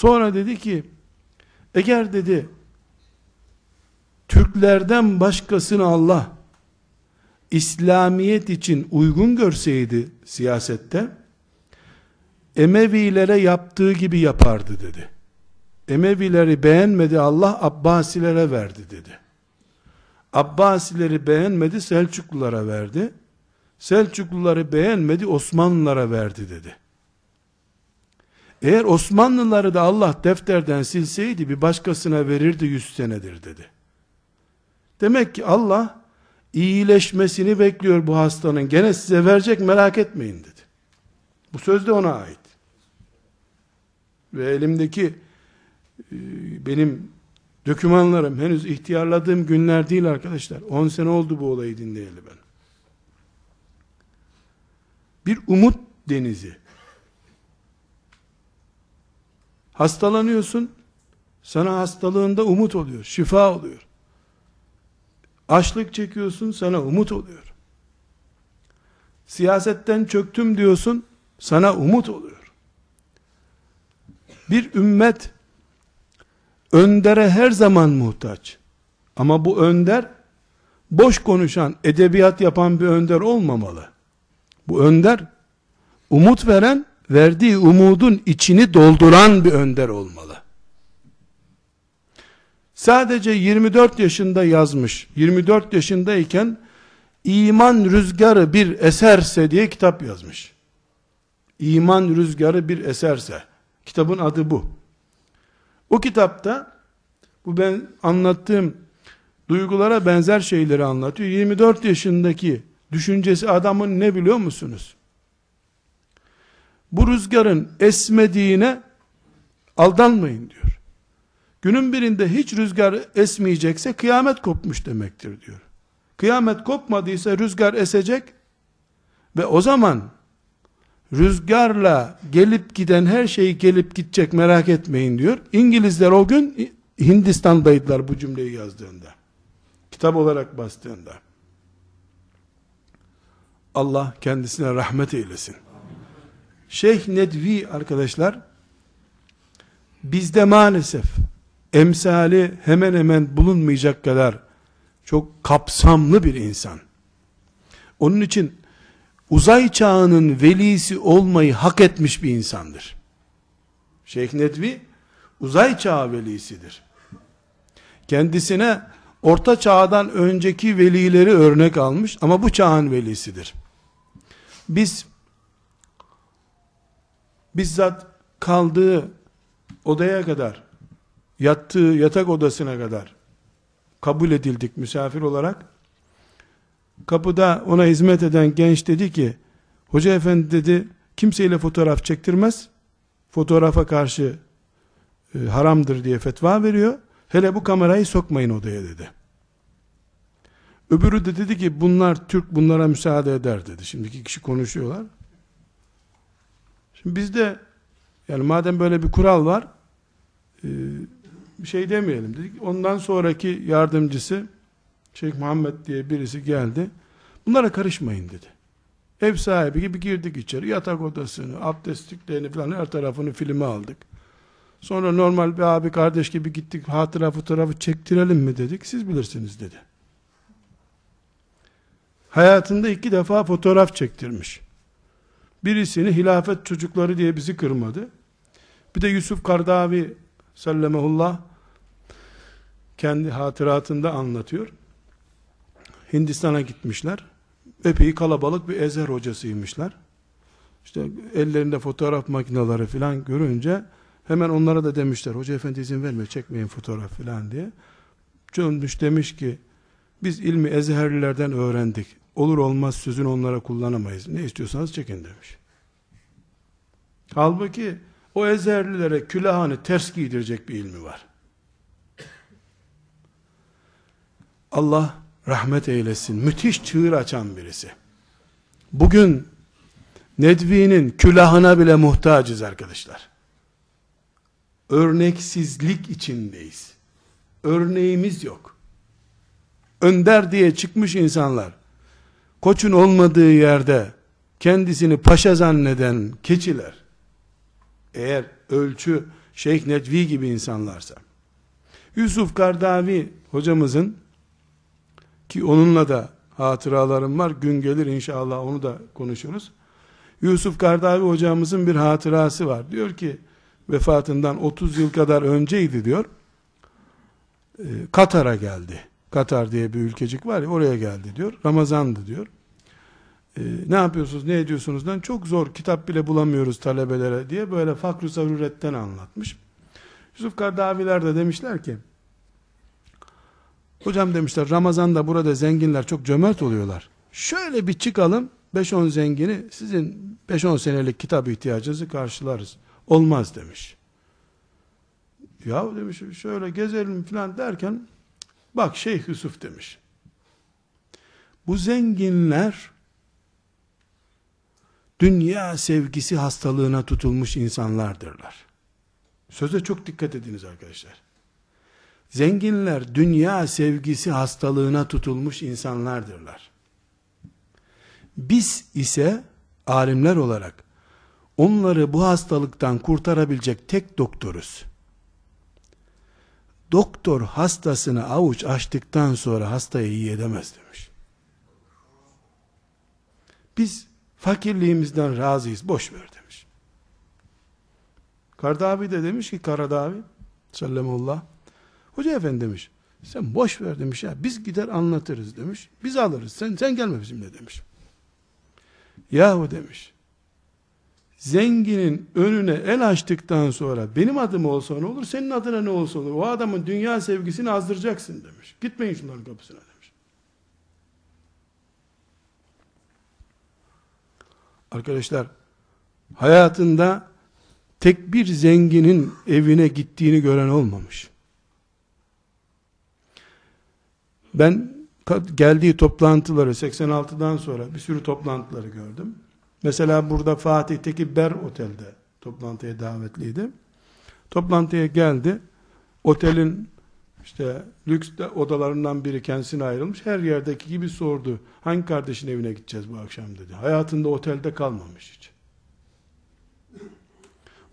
Sonra dedi ki eğer dedi Türklerden başkasını Allah İslamiyet için uygun görseydi siyasette Emevilere yaptığı gibi yapardı dedi. Emevileri beğenmedi Allah Abbasilere verdi dedi. Abbasileri beğenmedi Selçuklulara verdi. Selçukluları beğenmedi Osmanlılara verdi dedi. Eğer Osmanlıları da Allah defterden silseydi bir başkasına verirdi yüz senedir dedi. Demek ki Allah iyileşmesini bekliyor bu hastanın. Gene size verecek merak etmeyin dedi. Bu söz de ona ait. Ve elimdeki e, benim dokümanlarım henüz ihtiyarladığım günler değil arkadaşlar. 10 sene oldu bu olayı dinleyeli ben. Bir umut denizi. Hastalanıyorsun, sana hastalığında umut oluyor, şifa oluyor. Açlık çekiyorsun, sana umut oluyor. Siyasetten çöktüm diyorsun, sana umut oluyor. Bir ümmet öndere her zaman muhtaç. Ama bu önder boş konuşan, edebiyat yapan bir önder olmamalı. Bu önder umut veren, verdiği umudun içini dolduran bir önder olmalı. Sadece 24 yaşında yazmış. 24 yaşındayken iman rüzgarı bir eserse diye kitap yazmış. İman rüzgarı bir eserse. Kitabın adı bu. O kitapta bu ben anlattığım duygulara benzer şeyleri anlatıyor. 24 yaşındaki düşüncesi adamın ne biliyor musunuz? Bu rüzgarın esmediğine aldanmayın diyor. Günün birinde hiç rüzgar esmeyecekse kıyamet kopmuş demektir diyor. Kıyamet kopmadıysa rüzgar esecek ve o zaman rüzgarla gelip giden her şey gelip gidecek merak etmeyin diyor. İngilizler o gün Hindistan'daydılar bu cümleyi yazdığında. Kitap olarak bastığında. Allah kendisine rahmet eylesin. Şeyh Nedvi arkadaşlar bizde maalesef emsali hemen hemen bulunmayacak kadar çok kapsamlı bir insan. Onun için uzay çağının velisi olmayı hak etmiş bir insandır. Şeyh Nedvi uzay çağı velisidir. Kendisine orta çağdan önceki velileri örnek almış ama bu çağın velisidir. Biz bizzat kaldığı odaya kadar yattığı yatak odasına kadar kabul edildik misafir olarak. Kapıda ona hizmet eden genç dedi ki, hoca efendi dedi, kimseyle fotoğraf çektirmez, fotoğrafa karşı e, haramdır diye fetva veriyor, hele bu kamerayı sokmayın odaya dedi. Öbürü de dedi ki, bunlar Türk bunlara müsaade eder dedi. Şimdiki kişi konuşuyorlar. Şimdi bizde, yani madem böyle bir kural var, e, bir şey demeyelim dedik. Ondan sonraki yardımcısı Şeyh Muhammed diye birisi geldi. Bunlara karışmayın dedi. Ev sahibi gibi girdik içeri. Yatak odasını, abdestliklerini falan her tarafını filme aldık. Sonra normal bir abi kardeş gibi gittik. Hatıra fotoğrafı çektirelim mi dedik. Siz bilirsiniz dedi. Hayatında iki defa fotoğraf çektirmiş. Birisini hilafet çocukları diye bizi kırmadı. Bir de Yusuf Kardavi sallamehullah kendi hatıratında anlatıyor. Hindistan'a gitmişler. Epey kalabalık bir ezer hocasıymışlar. İşte ellerinde fotoğraf makineleri falan görünce hemen onlara da demişler. Hoca efendi izin vermiyor çekmeyin fotoğraf falan diye. Dönmüş demiş ki biz ilmi ezherlilerden öğrendik. Olur olmaz sözünü onlara kullanamayız. Ne istiyorsanız çekin demiş. Halbuki o ezherlilere külahını ters giydirecek bir ilmi var. Allah rahmet eylesin. Müthiş çığır açan birisi. Bugün Nedvi'nin külahına bile muhtacız arkadaşlar. Örneksizlik içindeyiz. Örneğimiz yok. Önder diye çıkmış insanlar, koçun olmadığı yerde kendisini paşa zanneden keçiler, eğer ölçü Şeyh Nedvi gibi insanlarsa, Yusuf Kardavi hocamızın ki onunla da hatıralarım var. Gün gelir inşallah onu da konuşuruz. Yusuf Kardavi hocamızın bir hatırası var. Diyor ki vefatından 30 yıl kadar önceydi diyor. Ee, Katar'a geldi. Katar diye bir ülkecik var ya oraya geldi diyor. Ramazandı diyor. Ee, ne yapıyorsunuz ne ediyorsunuzdan çok zor kitap bile bulamıyoruz talebelere diye böyle fakr-ı zaruretten anlatmış. Yusuf Kardaviler de demişler ki Hocam demişler Ramazan'da burada zenginler çok cömert oluyorlar. Şöyle bir çıkalım 5-10 zengini sizin 5-10 senelik kitap ihtiyacınızı karşılarız. Olmaz demiş. Ya demiş şöyle gezelim falan derken bak Şeyh Yusuf demiş. Bu zenginler dünya sevgisi hastalığına tutulmuş insanlardırlar. Söze çok dikkat ediniz arkadaşlar. Zenginler dünya sevgisi hastalığına tutulmuş insanlardırlar. Biz ise alimler olarak onları bu hastalıktan kurtarabilecek tek doktoruz. Doktor hastasını avuç açtıktan sonra hastayı iyi edemez demiş. Biz fakirliğimizden razıyız, boş ver demiş. Kardavi de demiş ki Karadavi sallamullah Hoca efendi demiş sen boş ver demiş ya biz gider anlatırız demiş. Biz alırız sen sen gelme bizimle demiş. Yahu demiş. Zenginin önüne el açtıktan sonra benim adım olsa ne olur, senin adına ne olsa olur. O adamın dünya sevgisini azdıracaksın demiş. Gitmeyin şunların kapısına demiş. Arkadaşlar, hayatında tek bir zenginin evine gittiğini gören olmamış. Ben geldiği toplantıları 86'dan sonra bir sürü toplantıları gördüm. Mesela burada Fatih'teki Ber Otel'de toplantıya davetliydi. Toplantıya geldi. Otelin işte lüks odalarından biri kendisine ayrılmış. Her yerdeki gibi sordu. Hangi kardeşin evine gideceğiz bu akşam dedi. Hayatında otelde kalmamış hiç.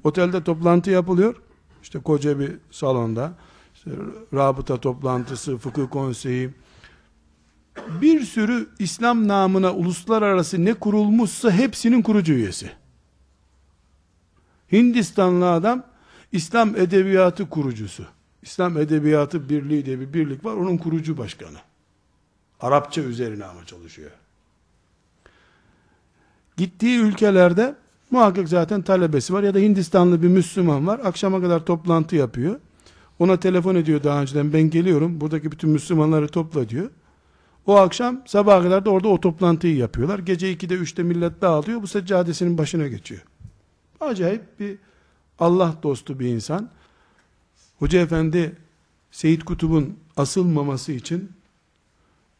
Otelde toplantı yapılıyor. İşte koca bir salonda. İşte rabıta toplantısı, fıkıh konseyi, bir sürü İslam namına uluslararası ne kurulmuşsa hepsinin kurucu üyesi. Hindistanlı adam İslam Edebiyatı kurucusu. İslam Edebiyatı Birliği diye bir birlik var. Onun kurucu başkanı. Arapça üzerine ama çalışıyor. Gittiği ülkelerde muhakkak zaten talebesi var ya da Hindistanlı bir Müslüman var. Akşama kadar toplantı yapıyor. Ona telefon ediyor daha önceden ben geliyorum. Buradaki bütün Müslümanları topla diyor. O akşam sabaha kadar da orada o toplantıyı yapıyorlar. Gece 2'de 3'te millet dağılıyor. Bu seccadesinin başına geçiyor. Acayip bir Allah dostu bir insan. Hoca efendi Seyit Kutub'un asılmaması için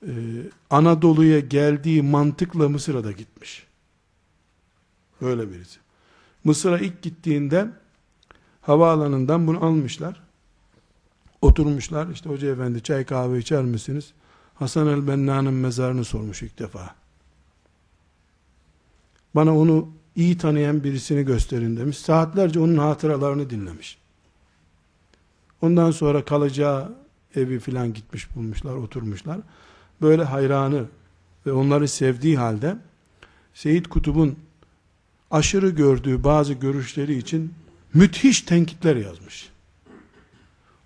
e, Anadolu'ya geldiği mantıkla Mısır'a da gitmiş. Böyle birisi. Mısır'a ilk gittiğinde havaalanından bunu almışlar. Oturmuşlar. İşte hoca efendi çay kahve içer misiniz? Hasan el-Benna'nın mezarını sormuş ilk defa. Bana onu iyi tanıyan birisini gösterin demiş. Saatlerce onun hatıralarını dinlemiş. Ondan sonra kalacağı evi filan gitmiş bulmuşlar, oturmuşlar. Böyle hayranı ve onları sevdiği halde Seyit Kutub'un aşırı gördüğü bazı görüşleri için müthiş tenkitler yazmış.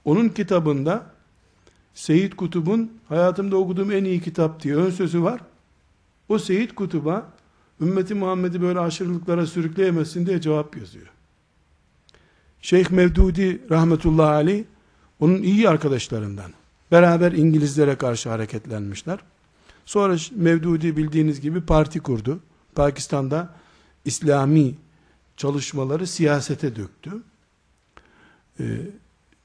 Onun kitabında Seyit Kutub'un hayatımda okuduğum en iyi kitap diye ön sözü var. O Seyit Kutub'a ümmeti Muhammed'i böyle aşırılıklara sürükleyemezsin diye cevap yazıyor. Şeyh Mevdudi rahmetullahi aleyh onun iyi arkadaşlarından. Beraber İngilizlere karşı hareketlenmişler. Sonra Mevdudi bildiğiniz gibi parti kurdu. Pakistan'da İslami çalışmaları siyasete döktü. Ee,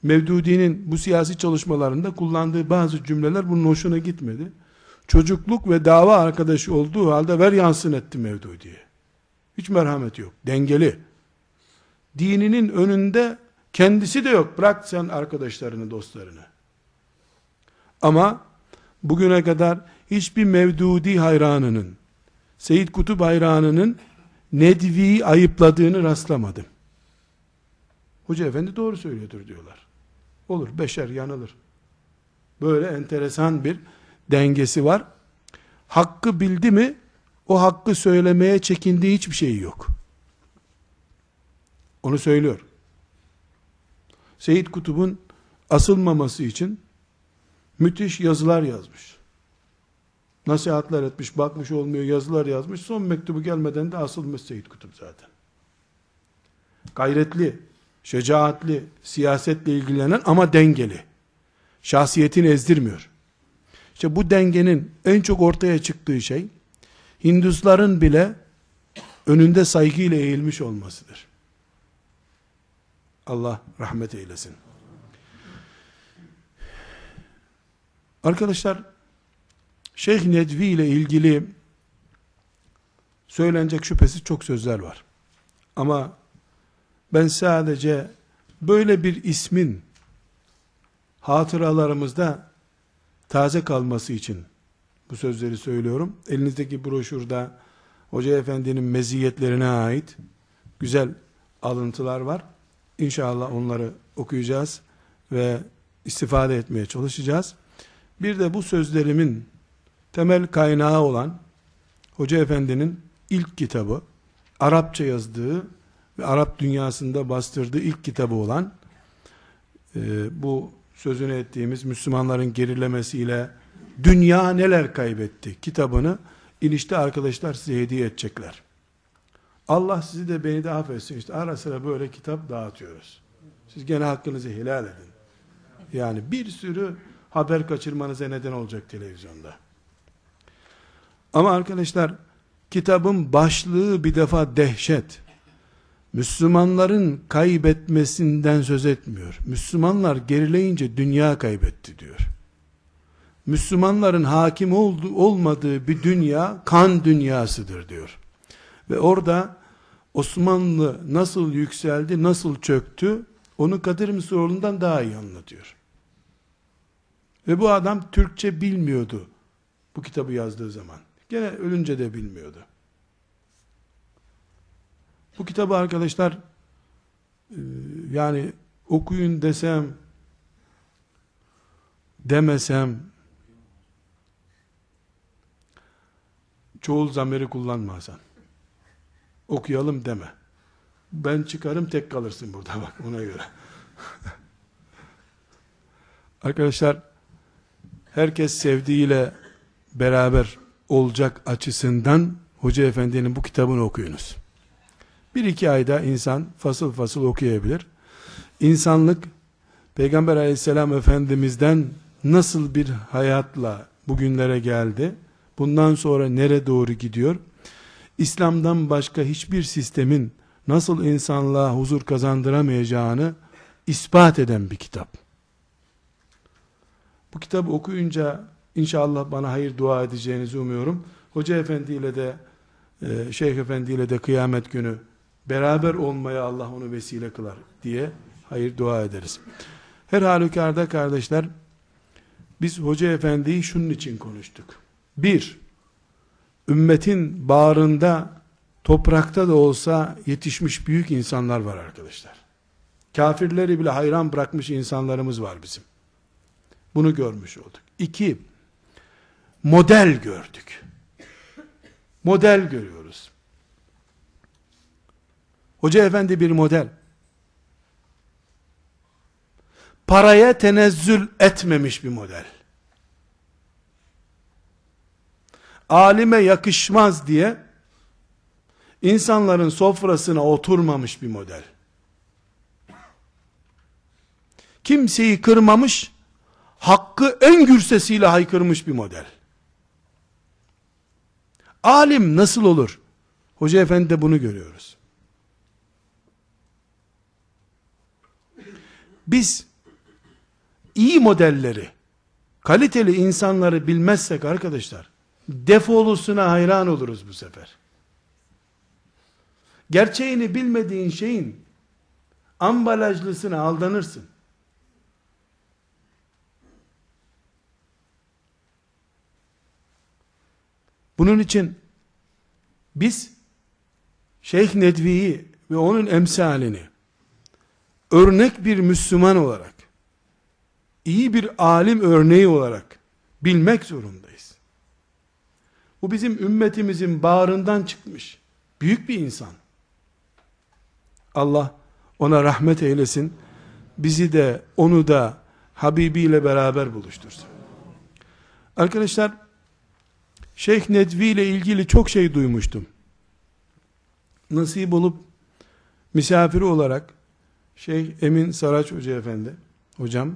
Mevdudi'nin bu siyasi çalışmalarında kullandığı bazı cümleler bunun hoşuna gitmedi. Çocukluk ve dava arkadaşı olduğu halde ver yansın etti Mevdudi'ye. Hiç merhamet yok. Dengeli. Dininin önünde kendisi de yok. Bırak sen arkadaşlarını, dostlarını. Ama bugüne kadar hiçbir Mevdudi hayranının, Seyyid Kutup hayranının Nedvi'yi ayıpladığını rastlamadım. Hoca efendi doğru söylüyordur diyorlar. Olur, beşer yanılır. Böyle enteresan bir dengesi var. Hakkı bildi mi, o hakkı söylemeye çekindiği hiçbir şey yok. Onu söylüyor. Seyyid Kutub'un asılmaması için müthiş yazılar yazmış. Nasihatler etmiş, bakmış olmuyor, yazılar yazmış. Son mektubu gelmeden de asılmış Seyyid Kutup zaten. Gayretli, şecaatli, siyasetle ilgilenen ama dengeli. Şahsiyetini ezdirmiyor. İşte bu dengenin en çok ortaya çıktığı şey Hindusların bile önünde saygıyla eğilmiş olmasıdır. Allah rahmet eylesin. Arkadaşlar Şeyh Nedvi ile ilgili söylenecek şüphesiz çok sözler var. Ama ben sadece böyle bir ismin hatıralarımızda taze kalması için bu sözleri söylüyorum. Elinizdeki broşürde Hoca Efendi'nin meziyetlerine ait güzel alıntılar var. İnşallah onları okuyacağız ve istifade etmeye çalışacağız. Bir de bu sözlerimin temel kaynağı olan Hoca Efendi'nin ilk kitabı, Arapça yazdığı ve Arap dünyasında bastırdığı ilk kitabı olan e, bu sözünü ettiğimiz Müslümanların gerilemesiyle dünya neler kaybetti kitabını inişte arkadaşlar size hediye edecekler. Allah sizi de beni de affetsin. İşte ara sıra böyle kitap dağıtıyoruz. Siz gene hakkınızı helal edin. Yani bir sürü haber kaçırmanıza neden olacak televizyonda. Ama arkadaşlar kitabın başlığı bir defa dehşet. Müslümanların kaybetmesinden söz etmiyor. Müslümanlar gerileyince dünya kaybetti diyor. Müslümanların hakim oldu, olmadığı bir dünya kan dünyasıdır diyor. Ve orada Osmanlı nasıl yükseldi, nasıl çöktü, onu Kadir Mısıroğlu'ndan daha iyi anlatıyor. Ve bu adam Türkçe bilmiyordu bu kitabı yazdığı zaman. Gene ölünce de bilmiyordu. Bu kitabı arkadaşlar e, yani okuyun desem demesem çoğul zamiri kullanma Hasan. Okuyalım deme. Ben çıkarım tek kalırsın burada bak ona göre. Arkadaşlar herkes sevdiğiyle beraber olacak açısından Hoca Efendi'nin bu kitabını okuyunuz. Bir iki ayda insan fasıl fasıl okuyabilir. İnsanlık Peygamber aleyhisselam efendimizden nasıl bir hayatla bugünlere geldi? Bundan sonra nere doğru gidiyor? İslam'dan başka hiçbir sistemin nasıl insanlığa huzur kazandıramayacağını ispat eden bir kitap. Bu kitabı okuyunca inşallah bana hayır dua edeceğinizi umuyorum. Hoca Efendi ile de e, Şeyh Efendi ile de kıyamet günü beraber olmaya Allah onu vesile kılar diye hayır dua ederiz. Her halükarda kardeşler biz Hoca Efendi'yi şunun için konuştuk. Bir, ümmetin bağrında toprakta da olsa yetişmiş büyük insanlar var arkadaşlar. Kafirleri bile hayran bırakmış insanlarımız var bizim. Bunu görmüş olduk. İki, model gördük. Model görüyoruz. Hoca efendi bir model. Paraya tenezzül etmemiş bir model. Alime yakışmaz diye insanların sofrasına oturmamış bir model. Kimseyi kırmamış, hakkı en gürsesiyle haykırmış bir model. Alim nasıl olur? Hoca efendi de bunu görüyoruz. Biz iyi modelleri, kaliteli insanları bilmezsek arkadaşlar, defolusuna hayran oluruz bu sefer. Gerçeğini bilmediğin şeyin ambalajlısına aldanırsın. Bunun için biz Şeyh Nedvi'yi ve onun emsalini örnek bir Müslüman olarak iyi bir alim örneği olarak bilmek zorundayız. Bu bizim ümmetimizin bağrından çıkmış büyük bir insan. Allah ona rahmet eylesin. Bizi de onu da Habibi ile beraber buluştursun. Arkadaşlar Şeyh Nedvi ile ilgili çok şey duymuştum. Nasip olup misafiri olarak Şeyh Emin Saraç Hoca Efendi, hocam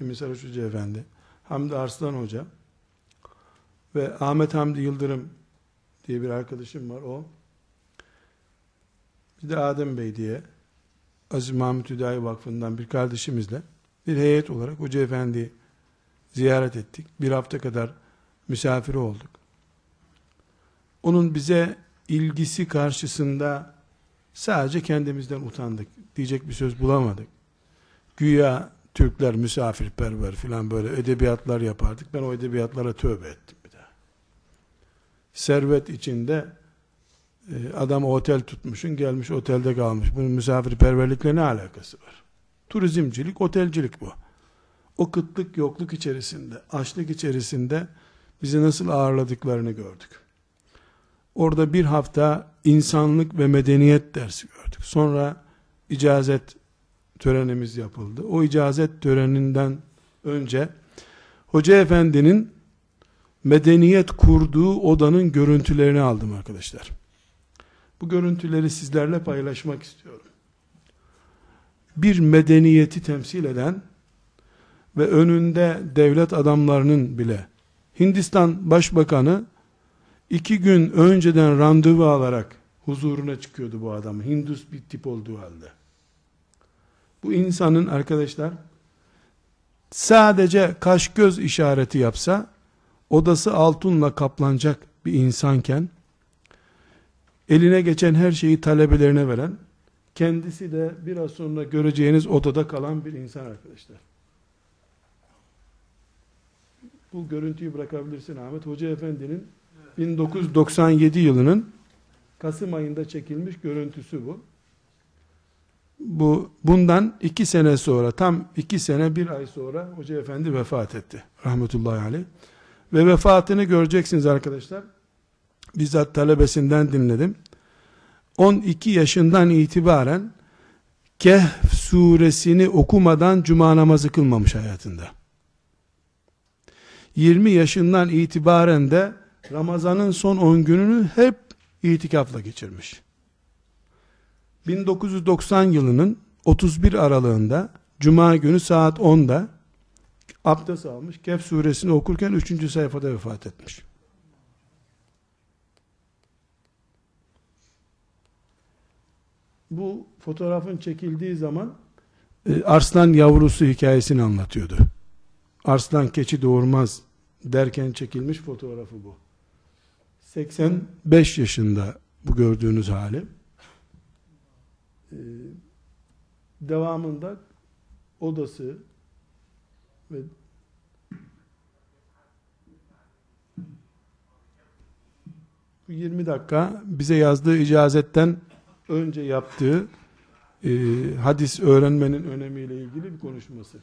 Emin Saraç Hoca Efendi, Hamdi Arslan Hoca, Ve Ahmet Hamdi Yıldırım diye bir arkadaşım var o. Bir de Adem Bey diye Aziz Mahmut Hüdayi Vakfı'ndan bir kardeşimizle bir heyet olarak Hoca Efendi'yi ziyaret ettik. Bir hafta kadar misafiri olduk. Onun bize ilgisi karşısında sadece kendimizden utandık. Diyecek bir söz bulamadık. Güya Türkler misafirperver filan böyle edebiyatlar yapardık. Ben o edebiyatlara tövbe ettim bir daha. Servet içinde e, adam otel tutmuşun gelmiş otelde kalmış. Bunun misafirperverlikle ne alakası var? Turizmcilik, otelcilik bu. O kıtlık yokluk içerisinde, açlık içerisinde bizi nasıl ağırladıklarını gördük. Orada bir hafta insanlık ve medeniyet dersi gördük. Sonra icazet törenimiz yapıldı. O icazet töreninden önce Hoca Efendi'nin medeniyet kurduğu odanın görüntülerini aldım arkadaşlar. Bu görüntüleri sizlerle paylaşmak istiyorum. Bir medeniyeti temsil eden ve önünde devlet adamlarının bile Hindistan Başbakanı iki gün önceden randevu alarak huzuruna çıkıyordu bu adam. Hindus bir tip olduğu halde. Bu insanın arkadaşlar sadece kaş göz işareti yapsa odası altınla kaplanacak bir insanken eline geçen her şeyi talebelerine veren kendisi de biraz sonra göreceğiniz odada kalan bir insan arkadaşlar. Bu görüntüyü bırakabilirsin Ahmet Hoca Efendi'nin 1997 yılının Kasım ayında çekilmiş görüntüsü bu. Bu bundan iki sene sonra tam iki sene bir ay sonra Hoca Efendi vefat etti. Rahmetullahi aleyh. Ve vefatını göreceksiniz arkadaşlar. Bizzat talebesinden dinledim. 12 yaşından itibaren Kehf suresini okumadan cuma namazı kılmamış hayatında. 20 yaşından itibaren de Ramazan'ın son 10 gününü hep itikafla geçirmiş. 1990 yılının 31 aralığında Cuma günü saat 10'da abdest almış. Kehf suresini okurken 3. sayfada vefat etmiş. Bu fotoğrafın çekildiği zaman e, arslan yavrusu hikayesini anlatıyordu. Arslan keçi doğurmaz derken çekilmiş fotoğrafı bu. 85 yaşında bu gördüğünüz hali. Ee, devamında odası ve bu 20 dakika bize yazdığı icazetten önce yaptığı e, hadis öğrenmenin önemiyle ilgili bir konuşması.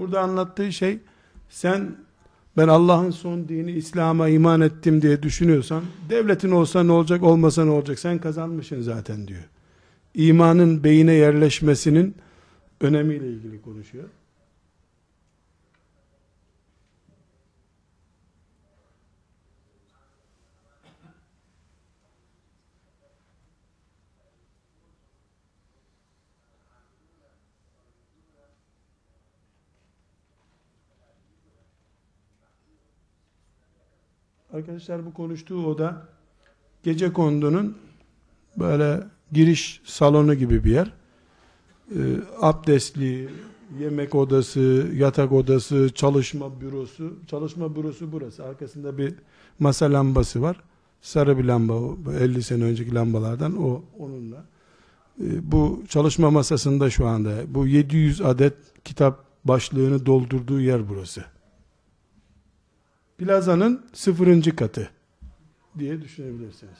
Burada anlattığı şey sen ben Allah'ın son dini İslam'a iman ettim diye düşünüyorsan devletin olsa ne olacak olmasa ne olacak sen kazanmışsın zaten diyor. İmanın beyine yerleşmesinin önemiyle ilgili konuşuyor. Arkadaşlar bu konuştuğu oda gece kondunun böyle giriş salonu gibi bir yer. E, abdestli, yemek odası, yatak odası, çalışma bürosu. Çalışma bürosu burası. Arkasında bir masa lambası var. Sarı bir lamba o. 50 sene önceki lambalardan o onunla. E, bu çalışma masasında şu anda bu 700 adet kitap başlığını doldurduğu yer burası. Plazanın sıfırıncı katı diye düşünebilirsiniz.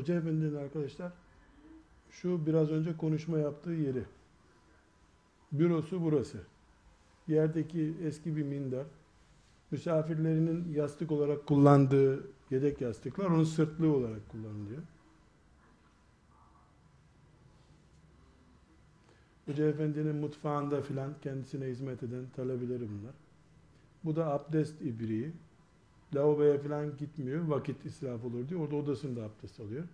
Hoca Efendi'nin arkadaşlar şu biraz önce konuşma yaptığı yeri. Bürosu burası. Yerdeki eski bir minder. Misafirlerinin yastık olarak kullandığı yedek yastıklar onun sırtlığı olarak kullanılıyor. Hoca Efendi'nin mutfağında filan kendisine hizmet eden talebeleri bunlar. Bu da abdest ibriği lavaboya falan gitmiyor. Vakit israf olur diyor. Orada odasında abdest alıyor.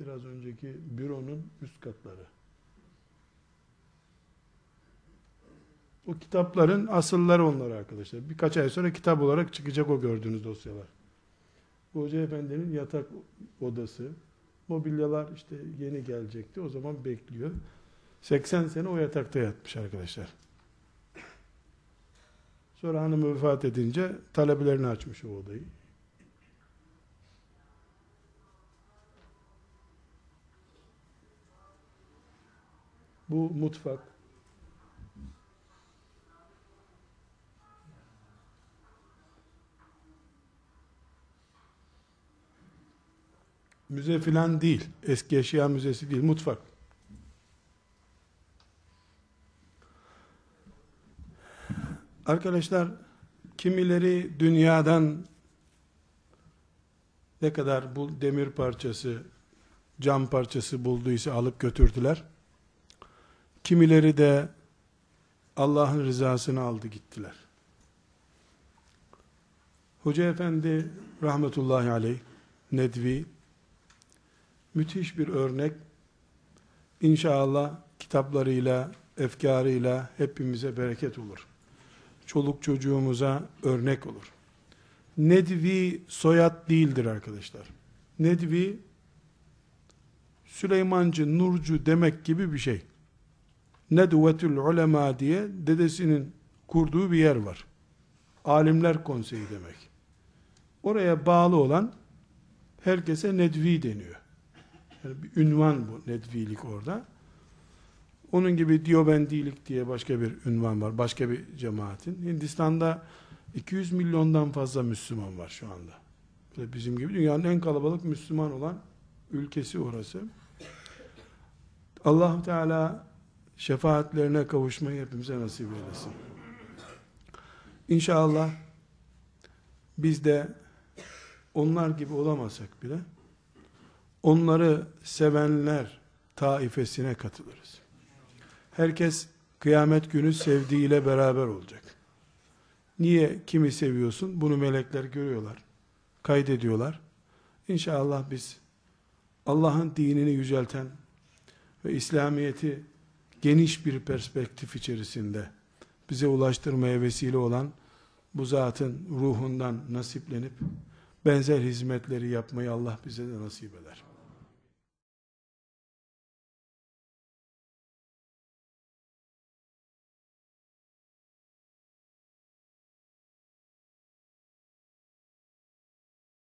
Biraz önceki büronun üst katları. O kitapların asılları onlar arkadaşlar. Birkaç ay sonra kitap olarak çıkacak o gördüğünüz dosyalar. Bu Hoca Efendi'nin yatak odası. Mobilyalar işte yeni gelecekti. O zaman bekliyor. 80 sene o yatakta yatmış arkadaşlar. Sonra hanımı vefat edince talebelerini açmış o odayı. Bu mutfak. Müze filan değil. Eski eşya müzesi değil. Mutfak. Arkadaşlar kimileri dünyadan ne kadar bu demir parçası, cam parçası bulduysa alıp götürdüler. Kimileri de Allah'ın rızasını aldı gittiler. Hoca Efendi rahmetullahi aleyh Nedvi müthiş bir örnek. İnşallah kitaplarıyla, efkarıyla hepimize bereket olur. Çoluk çocuğumuza örnek olur. Nedvi soyad değildir arkadaşlar. Nedvi Süleymancı, Nurcu demek gibi bir şey. Nedvetül ulema diye dedesinin kurduğu bir yer var. Alimler konseyi demek. Oraya bağlı olan herkese nedvi deniyor. Yani bir ünvan bu nedvilik orada. Onun gibi Diyobendilik diye başka bir ünvan var. Başka bir cemaatin. Hindistan'da 200 milyondan fazla Müslüman var şu anda. Bizim gibi dünyanın en kalabalık Müslüman olan ülkesi orası. allah Teala şefaatlerine kavuşmayı hepimize nasip eylesin. İnşallah biz de onlar gibi olamasak bile onları sevenler taifesine katılırız. Herkes kıyamet günü sevdiğiyle beraber olacak. Niye kimi seviyorsun? Bunu melekler görüyorlar. Kaydediyorlar. İnşallah biz Allah'ın dinini yücelten ve İslamiyeti geniş bir perspektif içerisinde bize ulaştırmaya vesile olan bu zatın ruhundan nasiplenip benzer hizmetleri yapmayı Allah bize de nasip eder.